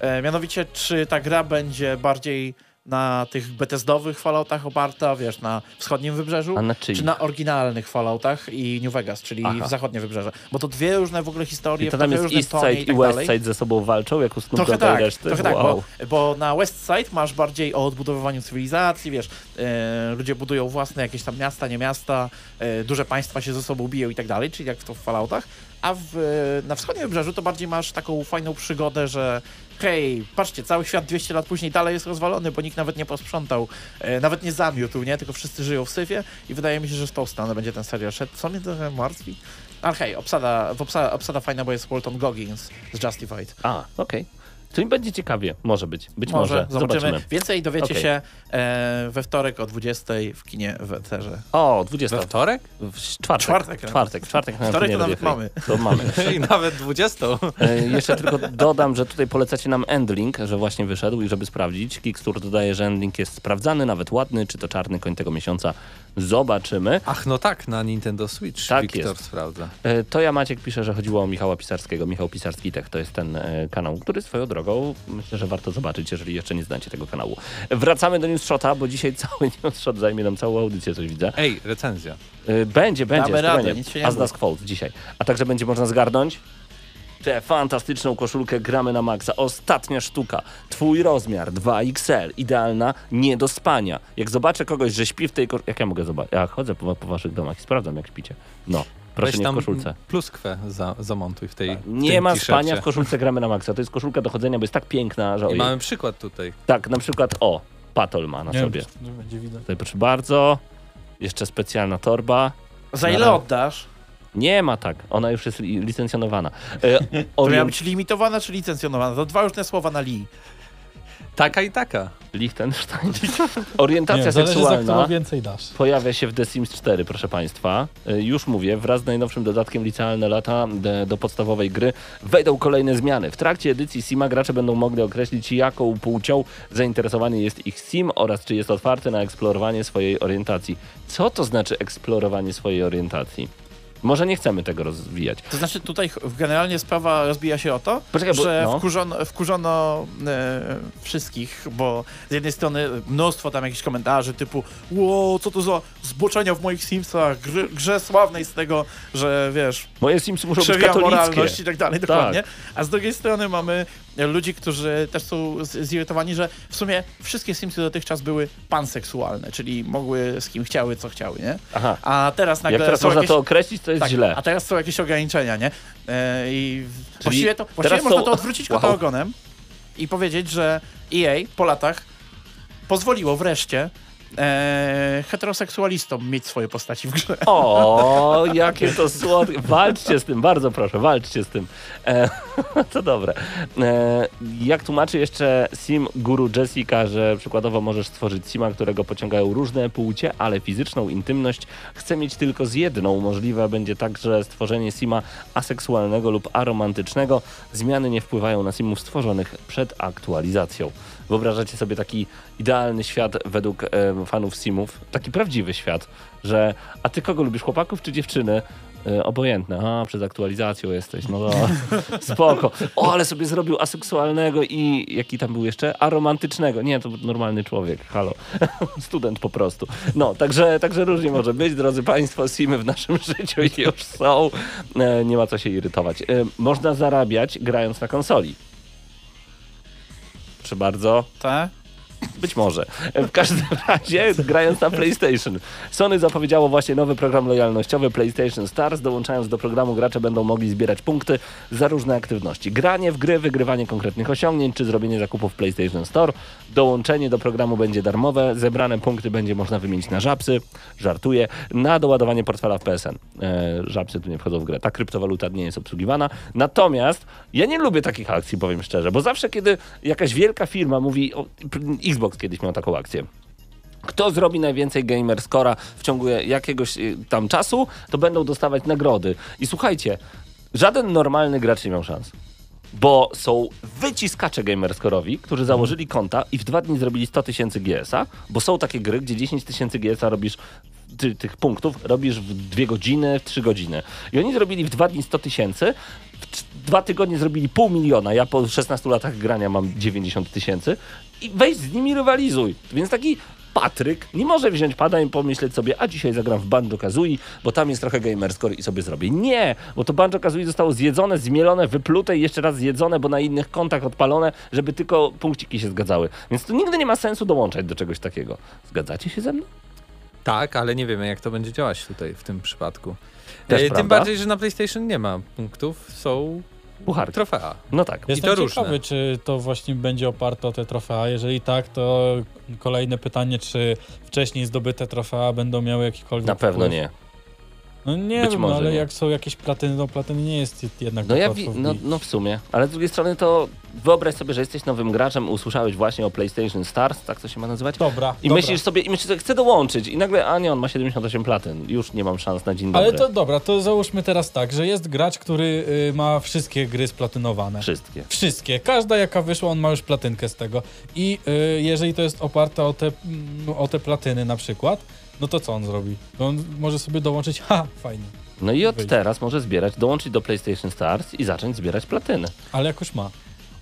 e, mianowicie czy ta gra będzie bardziej na tych Bethesdowych Falloutach oparta, wiesz, na wschodnim wybrzeżu, na czy na oryginalnych Falloutach i New Vegas, czyli Aha. w zachodnie wybrzeże. Bo to dwie różne w ogóle historie, I to w tam jest East Side i i tak West dalej. Side ze sobą walczą, jak u Snoop Trochę i tak, reszty? trochę tak, wow. bo, bo na West Side masz bardziej o odbudowywaniu cywilizacji, wiesz, e, ludzie budują własne jakieś tam miasta, nie miasta, e, duże państwa się ze sobą biją i tak dalej, czyli jak to w Falloutach, a w, na wschodnim wybrzeżu to bardziej masz taką fajną przygodę, że hej, patrzcie, cały świat 200 lat później dalej jest rozwalony, bo nikt nawet nie posprzątał, e, nawet nie zamiótł, nie, tylko wszyscy żyją w syfie i wydaje mi się, że w tą stronę będzie ten serial szedł, co mnie trochę martwi. Ale hej, obsada, obsada, obsada fajna, bo jest Walton Goggins z Justified. A, okej. Czyli będzie ciekawie. Może być. Być Może, może. zobaczymy. Zobaczymy. Więcej dowiecie Okej. się e, we wtorek o 20 w kinie w Eterze. O, 20. We wtorek? W czwartek. Czwartek. Czwartek, czwartek. na Wtorek to nawet mamy. To mamy. <laughs> I nawet 20. E, jeszcze tylko dodam, że tutaj polecacie nam Endlink, że właśnie wyszedł i żeby sprawdzić. Kickstur dodaje, że Endlink jest sprawdzany, nawet ładny, czy to czarny koń tego miesiąca. Zobaczymy. Ach, no tak, na Nintendo Switch Tak Wiktor jest. sprawdza. E, To ja Maciek pisze, że chodziło o Michała Pisarskiego. Michał Pisarski Tech to jest ten e, kanał, który swoją drogą myślę, że warto zobaczyć, jeżeli jeszcze nie znacie tego kanału. Wracamy do News Shota, bo dzisiaj <laughs> cały News Shot zajmie nam całą audycję, coś widzę. Ej, recenzja. E, Będzie, będzie, Damy radę, nic się nie A z nas Quote dzisiaj. A także będzie można zgarnąć tę fantastyczną koszulkę Gramy na Maxa. Ostatnia sztuka. Twój rozmiar 2XL. Idealna, nie do spania. Jak zobaczę kogoś, że śpi w tej koszulce... Jak ja mogę zobaczyć? Ja chodzę po, po waszych domach i sprawdzam, jak śpicie. No, proszę Weź nie w koszulce. pluskwę za, zamontuj w tej w Nie tym ma spania w koszulce Gramy na Maxa. To jest koszulka do chodzenia, bo jest tak piękna, że I ojej. mamy przykład tutaj. Tak, na przykład o, Patol ma na Nie sobie. wiem, będzie widać. Tutaj proszę bardzo. Jeszcze specjalna torba. Za ile oddasz? Nie ma tak, ona już jest li- licencjonowana. E, To miała być limitowana czy licencjonowana? To dwa różne słowa na li. Taka i taka. Liechtenstein. <laughs> Orientacja Nie, seksualna więcej dasz. pojawia się w The Sims 4, proszę Państwa. E, Już mówię, wraz z najnowszym dodatkiem licealne lata do podstawowej gry wejdą kolejne zmiany. W trakcie edycji Sima gracze będą mogli określić, jaką płcią zainteresowany jest ich Sim oraz czy jest otwarty na eksplorowanie swojej orientacji. Co to znaczy eksplorowanie swojej orientacji? Może nie chcemy tego rozwijać. To znaczy tutaj generalnie sprawa rozbija się o to, Poczekaj, bo- że no. wkurzono, wkurzono e, wszystkich, bo z jednej strony mnóstwo tam jakichś komentarzy typu ło, co to za zboczenia w moich Simsach, grze, grze sławnej z tego, że wiesz, Moje Simsy muszą być katolickie. moralność i tak dalej, dokładnie. A z drugiej strony mamy ludzi, którzy też są zirytowani, że w sumie wszystkie Simsy dotychczas były panseksualne, czyli mogły z kim chciały, co chciały, nie? Aha. A teraz nagle Jak teraz można jakieś... to określić, to jest tak, źle. A teraz są jakieś ograniczenia, nie? E, I w- właściwie, to, właściwie teraz można są- to odwrócić Wow. kota ogonem i powiedzieć, że EA po latach pozwoliło wreszcie e, heteroseksualistom mieć swoje postaci w grze. O, jakie to słodkie. Walczcie z tym, bardzo proszę, walczcie z tym. E, <laughs> to dobre. E, jak tłumaczy jeszcze Sim Guru Jessica, że przykładowo możesz stworzyć Sima, którego pociągają różne płcie, ale fizyczną intymność chce mieć tylko z jedną. Możliwe będzie także stworzenie Sima aseksualnego lub aromantycznego. Zmiany nie wpływają na Simów stworzonych przed aktualizacją. Wyobrażacie sobie taki idealny świat według e, fanów Simów, taki prawdziwy świat, że a ty kogo lubisz, chłopaków czy dziewczyny? E, obojętne, a przez aktualizacją jesteś, no to <laughs> spoko. O, ale sobie zrobił aseksualnego i jaki tam był jeszcze? Aromantycznego. Nie, to normalny człowiek, halo. <laughs> Student po prostu. No, także, także różnie może być, drodzy Państwo, Simy w naszym <laughs> życiu już są. E, nie ma co się irytować. E, można zarabiać grając na konsoli. Proszę bardzo. Tak? Być może. W każdym <laughs> razie, grając na PlayStation. Sony zapowiedziało właśnie nowy program lojalnościowy PlayStation Stars. Dołączając do programu, gracze będą mogli zbierać punkty za różne aktywności. Granie w gry, wygrywanie konkretnych osiągnięć, czy zrobienie zakupów w PlayStation Store. Dołączenie do programu będzie darmowe. Zebrane punkty będzie można wymienić na żabsy. Żartuję. Na doładowanie portfela w PSN. E, żabsy tu nie wchodzą w grę. Ta kryptowaluta nie jest obsługiwana. Natomiast ja nie lubię takich akcji, powiem szczerze, bo zawsze, kiedy jakaś wielka firma mówi, o, Xbox kiedyś miał taką akcję. Kto zrobi najwięcej gamer scora w ciągu jakiegoś y, tam czasu, to będą dostawać nagrody. I słuchajcie, żaden normalny gracz nie miał szans. Bo są wyciskacze gamerscorowi, którzy założyli konta i w dwa dni zrobili 100 tysięcy GS-a, bo są takie gry, gdzie 10 tysięcy GS-a robisz, ty, tych punktów robisz w dwie godziny, w trzy godziny. I oni zrobili w dwa dni 100 tysięcy, w dwa tygodnie zrobili pół miliona, ja po 16 latach grania mam 90 tysięcy i weź z nimi rywalizuj. Więc taki Patryk nie może wziąć pada i pomyśleć sobie, a dzisiaj zagram w Banjo Kazooie, bo tam jest trochę gamerscore i sobie zrobię. Nie, bo to Banjo Kazooie zostało zjedzone, zmielone, wyplute i jeszcze raz zjedzone, bo na innych kontach odpalone, żeby tylko punkciki się zgadzały. Więc to nigdy nie ma sensu dołączać do czegoś takiego. Zgadzacie się ze mną? Tak, ale nie wiemy, jak to będzie działać tutaj w tym przypadku. Też E, prawda. tym bardziej, że na PlayStation nie ma punktów, są Pucharki. trofea. No tak. Jestem to ciekawy, różne. czy to właśnie będzie oparte o te trofea. Jeżeli tak, to kolejne pytanie, czy wcześniej zdobyte trofea będą miały jakikolwiek Na pewno wpływ? nie. No nie Być wiem, może ale nie. jak są jakieś platyny, no platyny nie jest jednak No tak ja wi- no, no w sumie, ale z drugiej strony to wyobraź sobie, że jesteś nowym graczem, usłyszałeś właśnie o PlayStation Stars, tak to się ma nazywać? Dobra, I dobra. myślisz sobie, i myślisz sobie, chcę dołączyć i nagle, a nie, on ma 78 platyn, już nie mam szans na dzień dobry. Ale to dobra, to załóżmy teraz tak, że jest gracz, który y, ma wszystkie gry splatynowane. Wszystkie. Wszystkie. Każda jaka wyszła, on ma już platynkę z tego. I y, jeżeli to jest oparte o te, mm, o te platyny na przykład, no to co on zrobi? On może sobie dołączyć, <laughs> ha, fajnie. No i od Wyjść. teraz może zbierać, dołączyć do PlayStation Stars i zacząć zbierać platyny. Ale jakoś ma.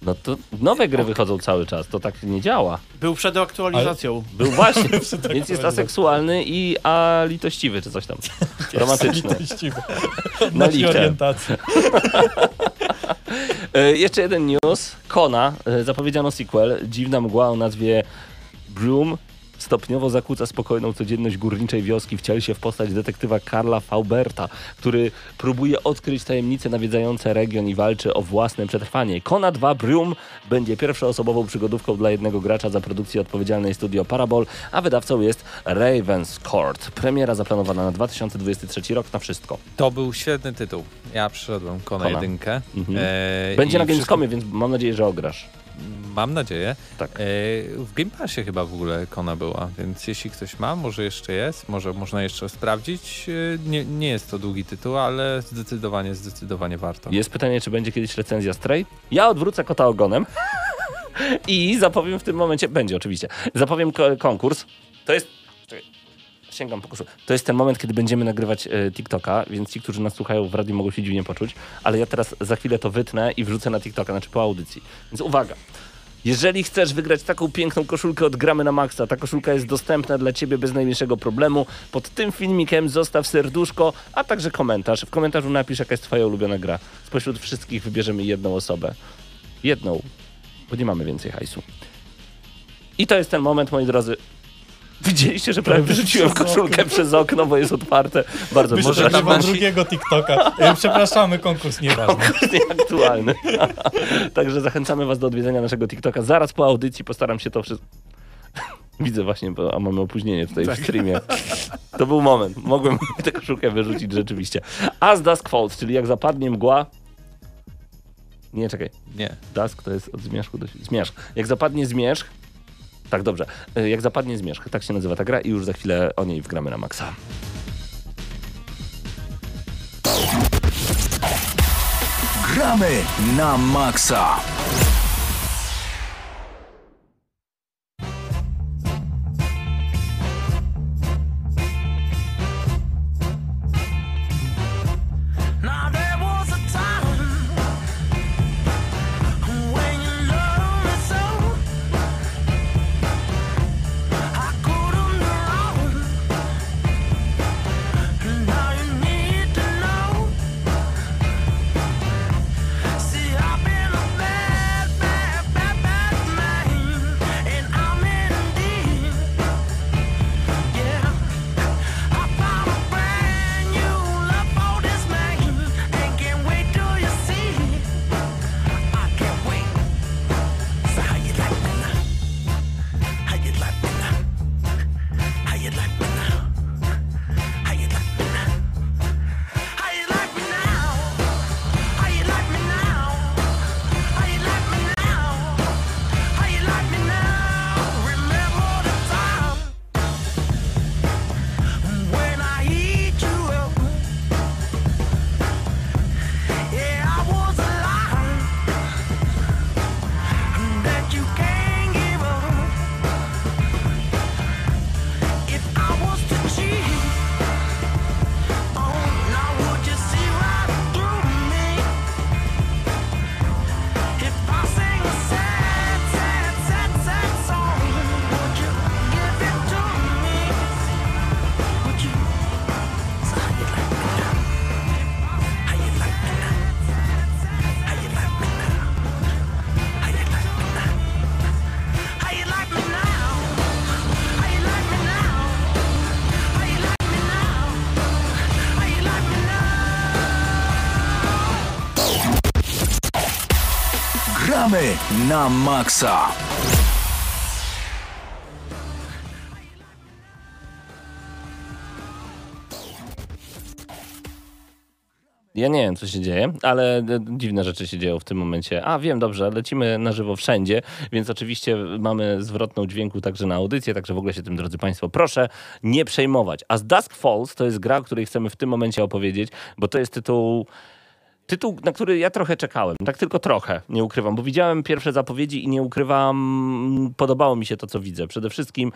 No to nowe gry wychodzą cały czas, to tak nie działa. Był przed aktualizacją. Był właśnie, <laughs> więc jest aseksualny i a litościwy czy coś tam. <laughs> Romantyczny. Litościwy. Na orientację. E, jeszcze jeden news. Kona. E, zapowiedziano sequel. Dziwna mgła o nazwie Broom stopniowo zakłóca spokojną codzienność górniczej wioski. Wcieli się w postać detektywa Karla Fauberta, który próbuje odkryć tajemnice nawiedzające region i walczy o własne przetrwanie. Kona 2 Broom będzie pierwszoosobową przygodówką dla jednego gracza za produkcję odpowiedzialnej studio Parabol, a wydawcą jest Ravens Court. Premiera zaplanowana na 2023 rok na wszystko. To był świetny tytuł. Ja przyszedłem Kona, Kona. jedynkę. Mhm. E, Będzie na wszystko- Gamescomie, więc mam nadzieję, że ograsz. Mam nadzieję. Tak. E, w Game Passie chyba w ogóle Kona była, więc jeśli ktoś ma, może jeszcze jest, może można jeszcze sprawdzić. E, nie, nie jest to długi tytuł, ale zdecydowanie, zdecydowanie warto. Jest pytanie, czy będzie kiedyś recenzja Stray? Ja odwrócę kota ogonem <laughs> i zapowiem w tym momencie, będzie oczywiście, zapowiem ko- konkurs. To jest, sięgam po. To jest ten moment, kiedy będziemy nagrywać e, TikToka, więc ci, którzy nas słuchają w radiu mogą się dziwnie poczuć, ale ja teraz za chwilę to wytnę i wrzucę na TikToka, znaczy po audycji. Więc uwaga. Jeżeli chcesz wygrać taką piękną koszulkę od Gramy na Maxa, ta koszulka jest dostępna dla Ciebie bez najmniejszego problemu. Pod tym filmikiem zostaw serduszko, a także komentarz. W komentarzu napisz, jaka jest Twoja ulubiona gra. Spośród wszystkich wybierzemy jedną osobę. Jedną. bo nie mamy więcej hajsu. I to jest ten moment, moi drodzy. Widzieliście, że prawie wyrzuciłem koszulkę przez okno, bo jest otwarte. Bardzo Myślę, że proszę. nie mam nasi- drugiego TikToka. E, Przepraszamy, konkurs nieważny. nieaktualny. <laughs> Także zachęcamy Was do odwiedzenia naszego TikToka. Zaraz po audycji postaram się to wszystko. <laughs> Widzę właśnie, bo, a mamy opóźnienie tutaj w streamie. To był moment. Mogłem <laughs> tę koszulkę wyrzucić rzeczywiście. As Dusk Falls, czyli jak zapadnie mgła. Nie, czekaj. Nie. Dusk to jest od zmierzchu do zmierzch. Jak zapadnie zmierzch. Tak, dobrze. Y, Jak zapadnie zmierzch, tak się nazywa ta gra i już za chwilę o niej wgramy na maksa. Gramy na maksa. Na maksa. Ja nie wiem, co się dzieje, ale e, dziwne rzeczy się dzieją w tym momencie. A wiem, dobrze, lecimy na żywo wszędzie, więc oczywiście mamy zwrotną dźwięku także na audycję, także w ogóle się tym, drodzy Państwo, proszę nie przejmować. A z Dusk Falls to jest gra, o której chcemy w tym momencie opowiedzieć, bo to jest tytuł. Tytuł, na który ja trochę czekałem, tak tylko trochę, nie ukrywam, bo widziałem pierwsze zapowiedzi i nie ukrywam, podobało mi się to, co widzę. Przede wszystkim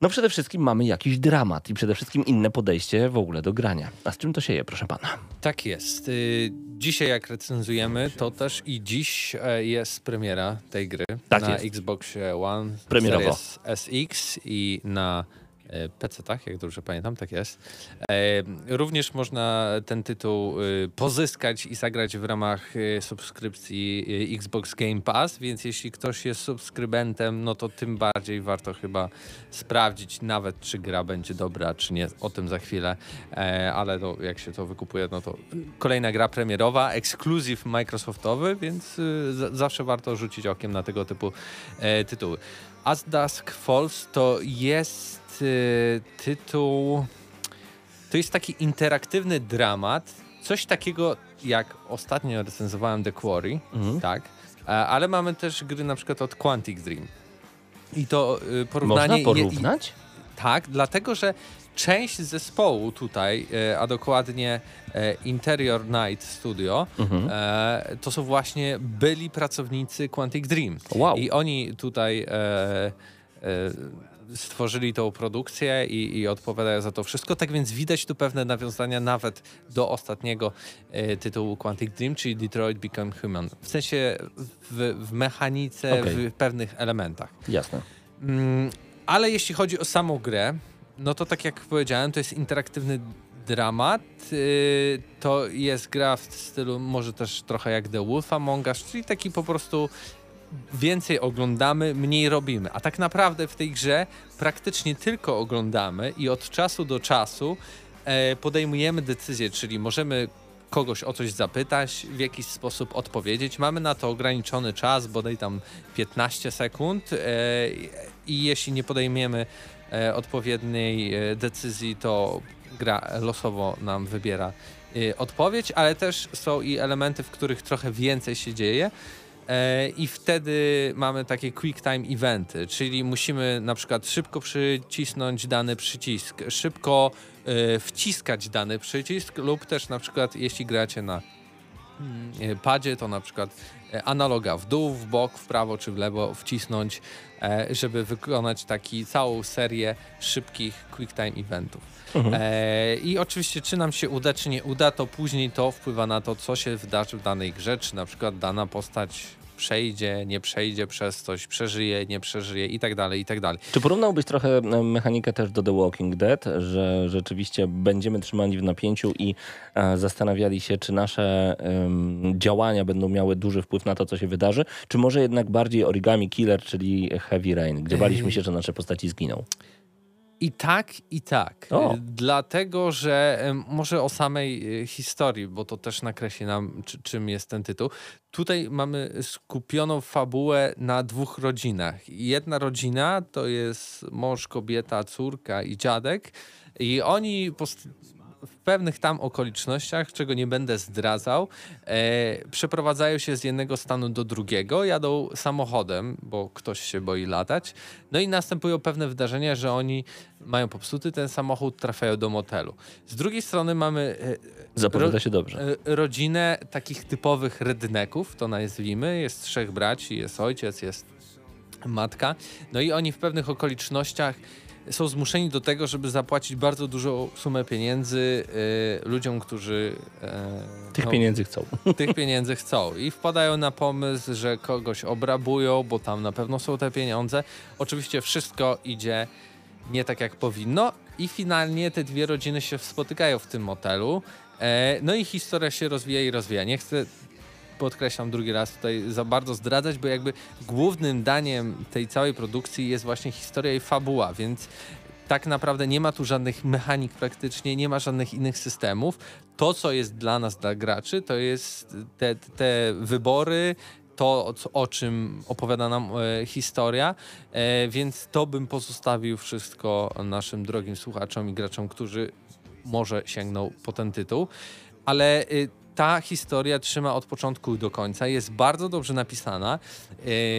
no przede wszystkim mamy jakiś dramat i przede wszystkim inne podejście w ogóle do grania. A z czym to się je, proszę pana? Tak jest. Y, Dzisiaj jak recenzujemy, to też i dziś e, jest premiera tej gry Tak na jest. Xbox One, Premierowo. Series SX i na PC-tach, jak dobrze pamiętam, tak jest. E, Również można ten tytuł y, pozyskać i zagrać w ramach y, subskrypcji y, Xbox Game Pass, więc jeśli ktoś jest subskrybentem, no to tym bardziej warto chyba sprawdzić nawet, czy gra będzie dobra, czy nie. O tym za chwilę, e, ale to, jak się to wykupuje, no to kolejna gra premierowa, ekskluzyw Microsoftowy, więc za- zawsze warto rzucić okiem na tego typu e, tytuły. As Dusk Falls to jest y, tytuł. To jest taki interaktywny dramat. Coś takiego jak ostatnio recenzowałem The Quarry, Mhm. tak. Ale mamy też gry na przykład od Quantic Dream. I to y, porównanie. Można porównać? tak, dlatego że część zespołu tutaj, e, a dokładnie e, Interior Night Studio, Mhm. e, to są właśnie byli pracownicy Quantic Dream. Wow. I oni tutaj e, e, stworzyli tą produkcję i, i odpowiadają za to wszystko. Tak więc widać tu pewne nawiązania nawet do ostatniego e, tytułu Quantic Dream, czyli Detroit Become Human. W sensie w, w mechanice, Okej. w pewnych elementach. Jasne. Mm, ale jeśli chodzi o samą grę, no to tak jak powiedziałem, to jest interaktywny dramat. Yy, to jest gra w stylu może też trochę jak The Wolf Among Us, czyli taki po prostu więcej oglądamy, mniej robimy. A tak naprawdę w tej grze praktycznie tylko oglądamy i od czasu do czasu e, podejmujemy decyzje, czyli możemy kogoś o coś zapytać, w jakiś sposób odpowiedzieć. Mamy na to ograniczony czas, bodaj tam 15 sekund e, i jeśli nie podejmiemy e, odpowiedniej decyzji, to gra losowo nam wybiera odpowiedź, ale też są i elementy, w których trochę więcej się dzieje. E, I wtedy mamy takie quick time eventy, czyli musimy na przykład szybko przycisnąć dany przycisk, szybko e, wciskać dany przycisk, lub też na przykład jeśli gracie na padzie, to na przykład e, analoga w dół, w bok, w prawo czy w lewo wcisnąć, e, żeby wykonać taki całą serię szybkich quick time eventów. E, I oczywiście, czy nam się uda, czy nie uda, to później to wpływa na to, co się wydarzy w danej grze, czy na przykład dana postać przejdzie, nie przejdzie przez coś, przeżyje, nie przeżyje i tak dalej, i tak dalej. Czy porównałbyś trochę mechanikę też do The Walking Dead, że rzeczywiście będziemy trzymani w napięciu i e, zastanawiali się, czy nasze działania będą miały duży wpływ na to, co się wydarzy, czy może jednak bardziej Origami Killer, czyli Heavy Rain, gdzie baliśmy się, że nasze postaci zginą? I tak, i tak. O. Dlatego, że może o samej e, historii, bo to też nakreśli nam, czy, czym jest ten tytuł. Tutaj mamy skupioną fabułę na dwóch rodzinach. Jedna rodzina to jest mąż, kobieta, córka i dziadek. I oni post- w pewnych tam okolicznościach, czego nie będę zdradzał, e, przeprowadzają się z jednego stanu do drugiego, jadą samochodem, bo ktoś się boi latać. No i następują pewne wydarzenia, że oni mają popsuty ten samochód, trafiają do motelu. Z drugiej strony mamy e, Zapowiada się dobrze. e, rodzinę takich typowych redneków, to nazwijmy. Jest trzech braci, jest ojciec, jest matka. No i oni w pewnych okolicznościach są zmuszeni do tego, żeby zapłacić bardzo dużą sumę pieniędzy e, ludziom, którzy e, Tych no, pieniędzy chcą. <laughs> tych pieniędzy chcą i wpadają na pomysł, że kogoś obrabują, bo tam na pewno są te pieniądze. Oczywiście wszystko idzie nie tak jak powinno i finalnie te dwie rodziny się spotykają w tym motelu. E, no i historia się rozwija i rozwija. Nie chcę podkreślam drugi raz tutaj za bardzo zdradzać, bo jakby głównym daniem tej całej produkcji jest właśnie historia i fabuła, więc tak naprawdę nie ma tu żadnych mechanik praktycznie, nie ma żadnych innych systemów. To, co jest dla nas, dla graczy, to jest te, te wybory, to, o czym opowiada nam e, historia, e, więc to bym pozostawił wszystko naszym drogim słuchaczom i graczom, którzy może sięgną po ten tytuł. Ale y, ta historia trzyma od początku do końca, jest bardzo dobrze napisana.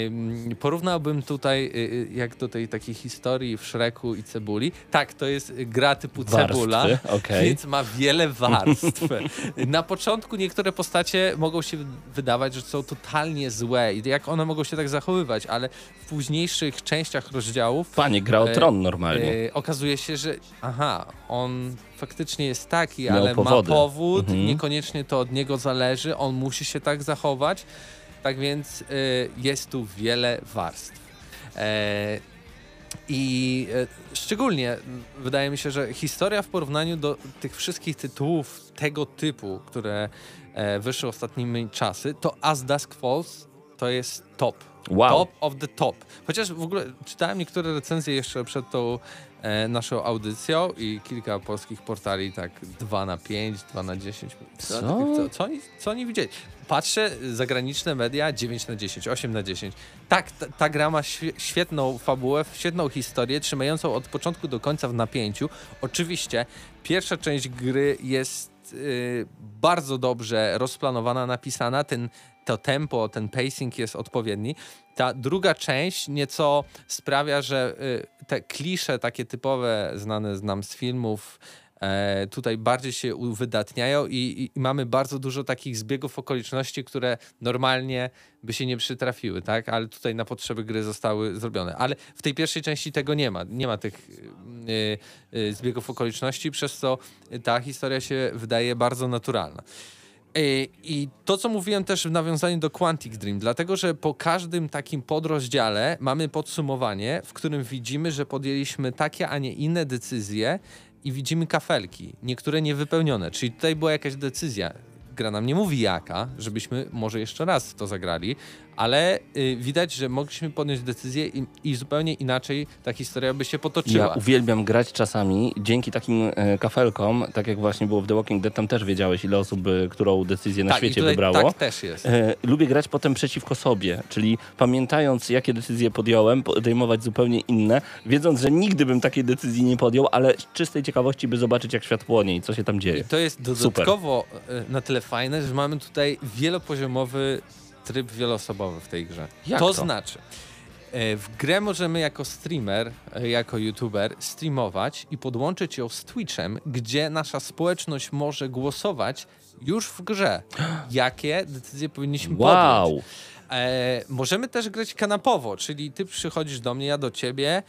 Ym, Porównałbym tutaj, y, y, jak do tej takiej historii w Szreku i Cebuli. Tak, to jest gra typu Warstwy, Cebula, okej. więc ma wiele warstw. <laughs> Na początku niektóre postacie mogą się wydawać, że są totalnie złe i jak one mogą się tak zachowywać, ale w późniejszych częściach rozdziałów Panie, gra o E, tron normalnie. E, okazuje się, że aha, on faktycznie jest taki, Miał ale powody. ma powód, Mhm. niekoniecznie to od niego zależy, on musi się tak zachować. Tak więc e, jest tu wiele warstw. E, I e, szczególnie wydaje mi się, że historia w porównaniu do tych wszystkich tytułów tego typu, które e, wyszły ostatnimi czasy, to As Dusk Falls to jest top. Wow. Top of the top. Chociaż w ogóle czytałem niektóre recenzje jeszcze przed tą naszą audycją i kilka polskich portali tak 2 na 5, 2 na 10. Co? Co, co, oni, co oni widzieli? Patrzę, zagraniczne media 9 na 10, 8 na 10. Tak, ta, ta gra ma świe- świetną fabułę, świetną historię, trzymającą od początku do końca w napięciu. Oczywiście pierwsza część gry jest y, bardzo dobrze rozplanowana, napisana. Ten, to tempo, ten pacing jest odpowiedni. Ta druga część nieco sprawia, że y, te klisze takie typowe, znane nam z filmów, tutaj bardziej się uwydatniają i, i, mamy bardzo dużo takich zbiegów okoliczności, które normalnie by się nie przytrafiły, tak? Ale tutaj na potrzeby gry zostały zrobione. Ale w tej pierwszej części tego nie ma. Nie ma tych y, y, zbiegów okoliczności, przez co ta historia się wydaje bardzo naturalna. I- I to, co mówiłem też w nawiązaniu do Quantic Dream, dlatego że po każdym takim podrozdziale mamy podsumowanie, w którym widzimy, że podjęliśmy takie, a nie inne decyzje i widzimy kafelki, niektóre niewypełnione. Czyli tutaj była jakaś decyzja. Gra nam nie mówi jaka, żebyśmy może jeszcze raz to zagrali, ale y, widać, że mogliśmy podjąć decyzję i, i zupełnie inaczej ta historia by się potoczyła. Ja uwielbiam grać czasami dzięki takim e, kafelkom, tak jak właśnie było w The Walking Dead, tam też wiedziałeś, ile osób e, którą decyzję na tak, i świecie tutaj wybrało. Tak też jest. E, lubię grać potem przeciwko sobie, czyli pamiętając, jakie decyzje podjąłem, podejmować zupełnie inne, wiedząc, że nigdy bym takiej decyzji nie podjął, ale z czystej ciekawości, by zobaczyć, jak świat płonie i co się tam dzieje. I to jest dodatkowo e, na tyle fajne, że mamy tutaj wielopoziomowy tryb wieloosobowy w tej grze. Jak to, to? znaczy, e, w grę możemy jako streamer, e, jako youtuber streamować i podłączyć ją z Twitchem, gdzie nasza społeczność może głosować już w grze, <gasps> jakie decyzje powinniśmy podjąć. Wow! E, możemy też grać kanapowo, czyli ty przychodzisz do mnie, ja do ciebie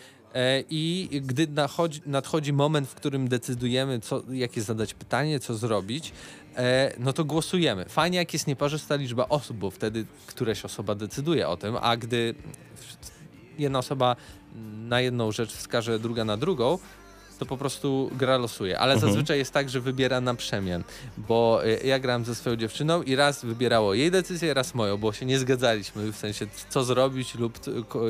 i gdy nachodzi, nadchodzi moment, w którym decydujemy, co, jakie zadać pytanie, co zrobić, e, no to głosujemy. Fajnie, jak jest nieparzysta liczba osób, bo wtedy któraś osoba decyduje o tym, a gdy jedna osoba na jedną rzecz wskaże, druga na drugą, to po prostu gra losuje. Ale zazwyczaj jest tak, że wybiera na przemian, bo y, ja grałem ze swoją dziewczyną i raz wybierało jej decyzję, raz moją, bo się nie zgadzaliśmy w sensie co zrobić lub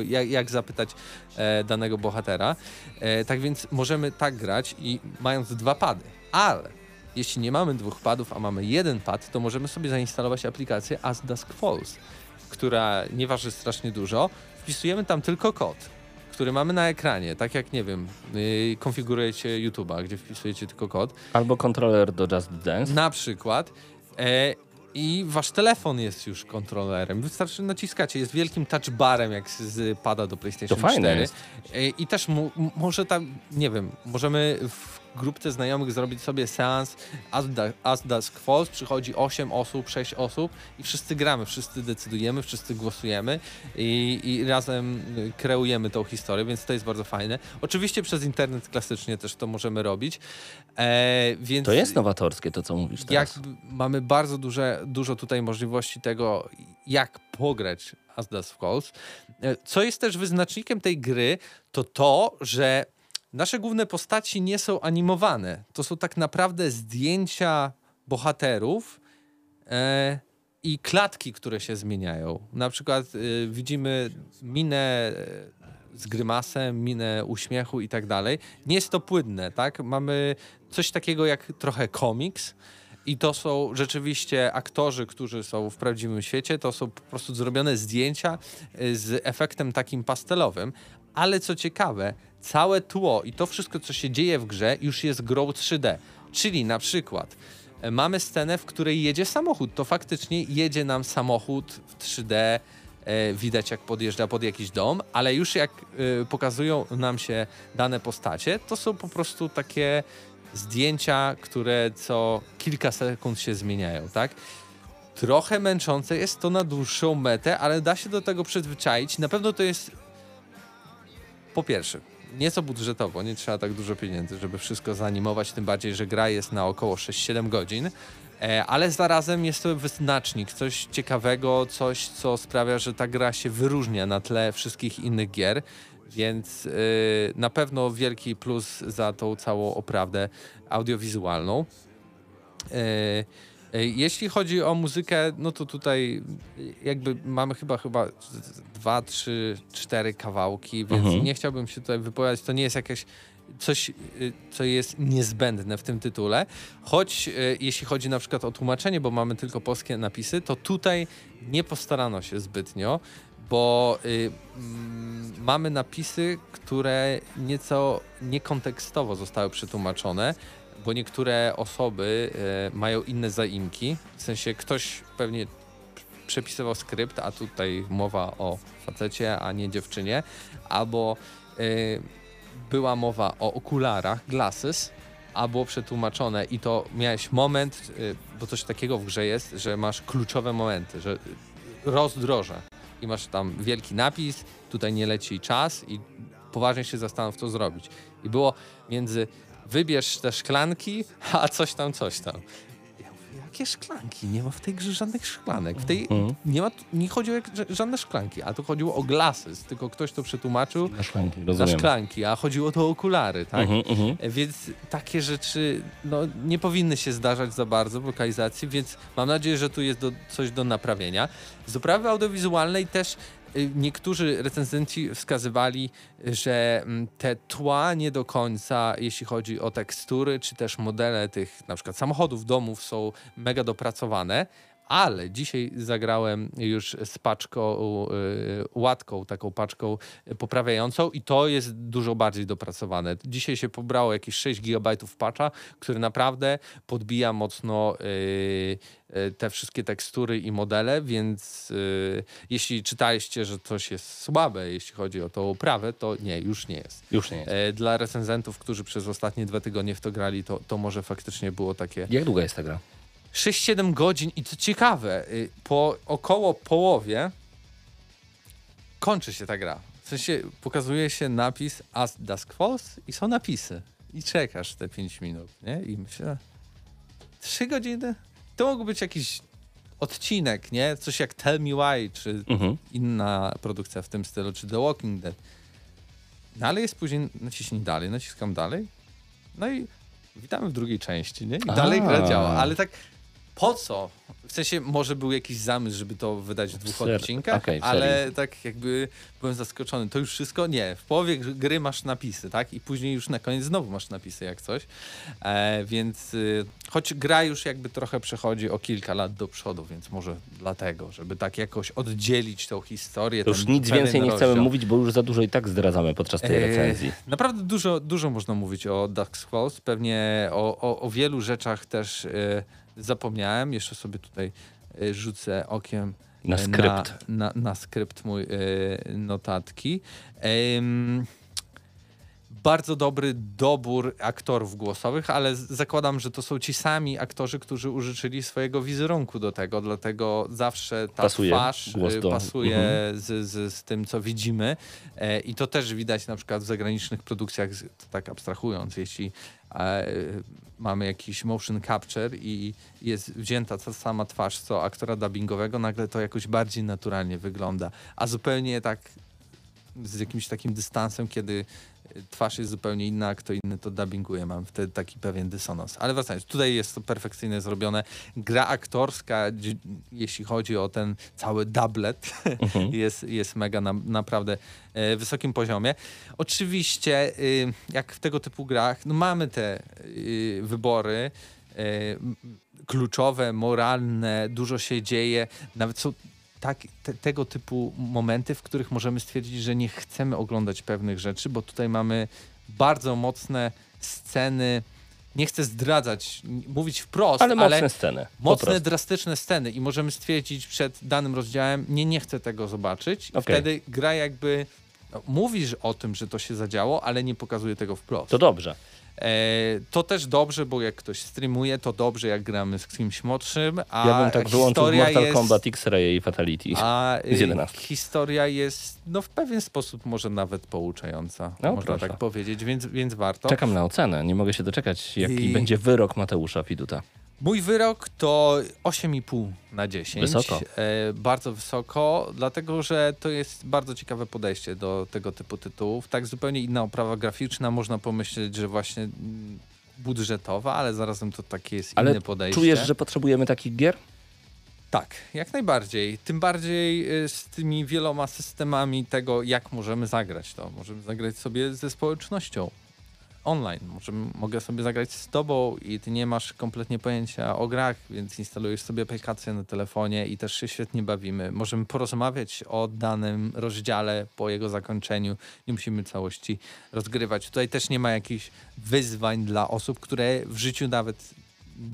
jak, jak zapytać e, danego bohatera. E, tak więc możemy tak grać i mając dwa pady, ale jeśli nie mamy dwóch padów, a mamy jeden pad, to możemy sobie zainstalować aplikację As Dusk Falls, która nie waży strasznie dużo. Wpisujemy tam tylko kod, który mamy na ekranie, tak jak, nie wiem, yy, konfigurujecie YouTube'a, gdzie wpisujecie tylko kod, Albo kontroler do Just Dance. na przykład. E, I wasz telefon jest już kontrolerem. Wystarczy naciskacie, jest wielkim touchbarem, jak z- pada do PlayStation To fajne 4. jest. E, I też mu, może tam, nie wiem, możemy w grupce znajomych zrobić sobie seans As, Dusk Falls. Przychodzi 8 osób, 6 osób i wszyscy gramy, wszyscy decydujemy, wszyscy głosujemy i, i razem y, kreujemy tą historię, więc to jest bardzo fajne. Oczywiście przez internet klasycznie też to możemy robić. E, więc To jest nowatorskie to, co mówisz teraz. jak mamy bardzo duże, dużo tutaj możliwości tego, jak pograć As Dusk Falls. E, Co jest też wyznacznikiem tej gry, to to, że nasze główne postaci nie są animowane. To są tak naprawdę zdjęcia bohaterów e, i klatki, które się zmieniają. Na przykład e, widzimy minę e, z grymasem, minę uśmiechu i tak dalej. Nie jest to płynne, tak? Mamy coś takiego jak trochę komiks. I to są rzeczywiście aktorzy, którzy są w prawdziwym świecie. To są po prostu zrobione zdjęcia y, z efektem takim pastelowym. Ale co ciekawe, całe tło i to wszystko, co się dzieje w grze, już jest grą 3D. Czyli na przykład e, mamy scenę, w której jedzie samochód. To faktycznie jedzie nam samochód w 3D. E, widać, jak podjeżdża pod jakiś dom, ale już jak e, pokazują nam się dane postacie, to są po prostu takie zdjęcia, które co kilka sekund się zmieniają, tak? Trochę męczące jest to na dłuższą metę, ale da się do tego przyzwyczaić. Na pewno to jest po pierwsze, nieco budżetowo, nie trzeba tak dużo pieniędzy, żeby wszystko zanimować, tym bardziej, że gra jest na około 6-7 godzin. E, ale zarazem jest to wyznacznik, coś ciekawego, coś, co sprawia, że ta gra się wyróżnia na tle wszystkich innych gier, więc y, na pewno wielki plus za tą całą oprawdę audiowizualną. E, e, Jeśli chodzi o muzykę, no to tutaj jakby mamy chyba chyba dwa, trzy, cztery kawałki, więc Mhm. nie chciałbym się tutaj wypowiadać. To nie jest jakieś coś, y, co jest niezbędne w tym tytule. Choć y, jeśli chodzi na przykład o tłumaczenie, bo mamy tylko polskie napisy, to tutaj nie postarano się zbytnio, bo y, mm, mamy napisy, które nieco niekontekstowo zostały przetłumaczone, bo niektóre osoby y, mają inne zaimki. W sensie ktoś pewnie przepisywał skrypt, a tutaj mowa o facecie, a nie dziewczynie, albo y, była mowa o okularach, glasses, a było przetłumaczone i to miałeś moment, y, bo coś takiego w grze jest, że masz kluczowe momenty, że rozdroże i masz tam wielki napis, tutaj nie leci czas i poważnie się zastanów, co zrobić. I było między wybierz te szklanki, <laughs> a coś tam, coś tam. Ja mówię, jakie szklanki? Nie ma w tej grze żadnych szklanek. W tej Mhm. nie, ma, nie chodziło że- żadne szklanki, a tu chodziło o glasses, tylko ktoś to przetłumaczył Na szklanki, na szklanki, a chodziło to o okulary, tak? Mhm, mhm. E, Więc takie rzeczy no, nie powinny się zdarzać za bardzo w lokalizacji, więc mam nadzieję, że tu jest do, coś do naprawienia. Z oprawy audiowizualnej też niektórzy recenzenci wskazywali, że mm, te tła nie do końca, jeśli chodzi o tekstury, czy też modele tych na przykład samochodów, domów są mega dopracowane. Ale dzisiaj zagrałem już z paczką, y, łatką, taką paczką poprawiającą i to jest dużo bardziej dopracowane. Dzisiaj się pobrało jakieś 6 GB patcha, który naprawdę podbija mocno y, y, te wszystkie tekstury i modele, więc y, jeśli czytaliście, że coś jest słabe, jeśli chodzi o tą oprawę, to nie, już nie jest. Już nie jest. E, Dla recenzentów, którzy przez ostatnie dwa tygodnie w to grali, to, to może faktycznie było takie Jak długa jest ta gra? 6-7 godzin i co ciekawe, y, po około połowie kończy się ta gra. W sensie pokazuje się napis As Dusk Falls i są napisy. I czekasz te 5 minut, nie? I myślę, 3 godziny? To mógł być jakiś odcinek, nie? Coś jak Tell Me Why, czy Mhm. inna produkcja w tym stylu, czy The Walking Dead. No ale jest później, naciśnij dalej, naciskam dalej. No i witamy w drugiej części, nie? I A. dalej gra działa, ale tak po co? W sensie może był jakiś zamysł, żeby to wydać w dwóch odcinkach, w ale tak jakby byłem zaskoczony. To już wszystko? Nie. W połowie gr- gry masz napisy, tak? I później już na koniec znowu masz napisy jak coś. E, więc y, choć gra już jakby trochę przechodzi o kilka lat do przodu, więc może dlatego, żeby tak jakoś oddzielić tą historię. To już nic więcej nie chcemy rozdział. mówić, bo już za dużo i tak zdradzamy podczas tej Eee, recenzji. Naprawdę dużo, dużo można mówić o Dusk Falls. Pewnie o, o, o wielu rzeczach też e, zapomniałem. Jeszcze sobie tutaj e, rzucę okiem Na e, skrypt. Na, na, na skrypt mój e, notatki. Bardzo dobry dobór aktorów głosowych, ale zakładam, że to są ci sami aktorzy, którzy użyczyli swojego wizerunku do tego, dlatego zawsze ta Pasuje twarz y, do- pasuje mhm. z, z, z tym, co widzimy. E, I to też widać na przykład w zagranicznych produkcjach, tak abstrahując, jeśli e, mamy jakiś motion capture i jest wzięta ta sama twarz co aktora dubbingowego, nagle to jakoś bardziej naturalnie wygląda. A zupełnie tak z jakimś takim dystansem, kiedy twarz jest zupełnie inna, a kto inny to dubbinguje. Mam wtedy taki pewien dysonans. Ale wracając, tutaj jest to perfekcyjnie zrobione. Gra aktorska, jeśli chodzi o ten cały doublet, <laughs> Mhm. jest, jest mega na naprawdę e, wysokim poziomie. Oczywiście, y, jak w tego typu grach, no mamy te y, wybory e, kluczowe, moralne, dużo się dzieje, nawet są tak, te, tego typu momenty, w których możemy stwierdzić, że nie chcemy oglądać pewnych rzeczy, bo tutaj mamy bardzo mocne sceny. Nie chcę zdradzać, mówić wprost, Ale ale, mocne sceny. po mocne, drastyczne sceny i możemy stwierdzić przed danym rozdziałem, nie, nie chcę tego zobaczyć. Okej. Wtedy gra jakby no, mówisz o tym, że to się zadziało, ale nie pokazuje tego wprost. To dobrze. E, to też dobrze, bo jak ktoś streamuje, to dobrze, jak gramy z kimś młodszym, a Ja bym tak wyłączył Mortal jest, Kombat X-Ray i Fatality. a <laughs> z y, 11. historia jest no, w pewien sposób może nawet pouczająca, No, można proszę. tak powiedzieć, więc, więc warto. Czekam na ocenę. Nie mogę się doczekać, jaki I- będzie wyrok Mateusza Fiduta. Mój wyrok to 8,5 na 10. Wysoko. E, bardzo wysoko, dlatego że to jest bardzo ciekawe podejście do tego typu tytułów. Tak zupełnie inna oprawa graficzna, można pomyśleć, że właśnie mm, budżetowa, ale zarazem to takie jest Ale inne podejście. czujesz, że potrzebujemy takich gier? Tak, jak najbardziej. Tym bardziej y, z tymi wieloma systemami tego, jak możemy zagrać to. Możemy zagrać sobie ze społecznością online. Możemy, mogę sobie zagrać z tobą i ty nie masz kompletnie pojęcia o grach, więc instalujesz sobie aplikację na telefonie i też się świetnie bawimy. Możemy porozmawiać o danym rozdziale po jego zakończeniu. Nie musimy całości rozgrywać. Tutaj też nie ma jakichś wyzwań dla osób, które w życiu nawet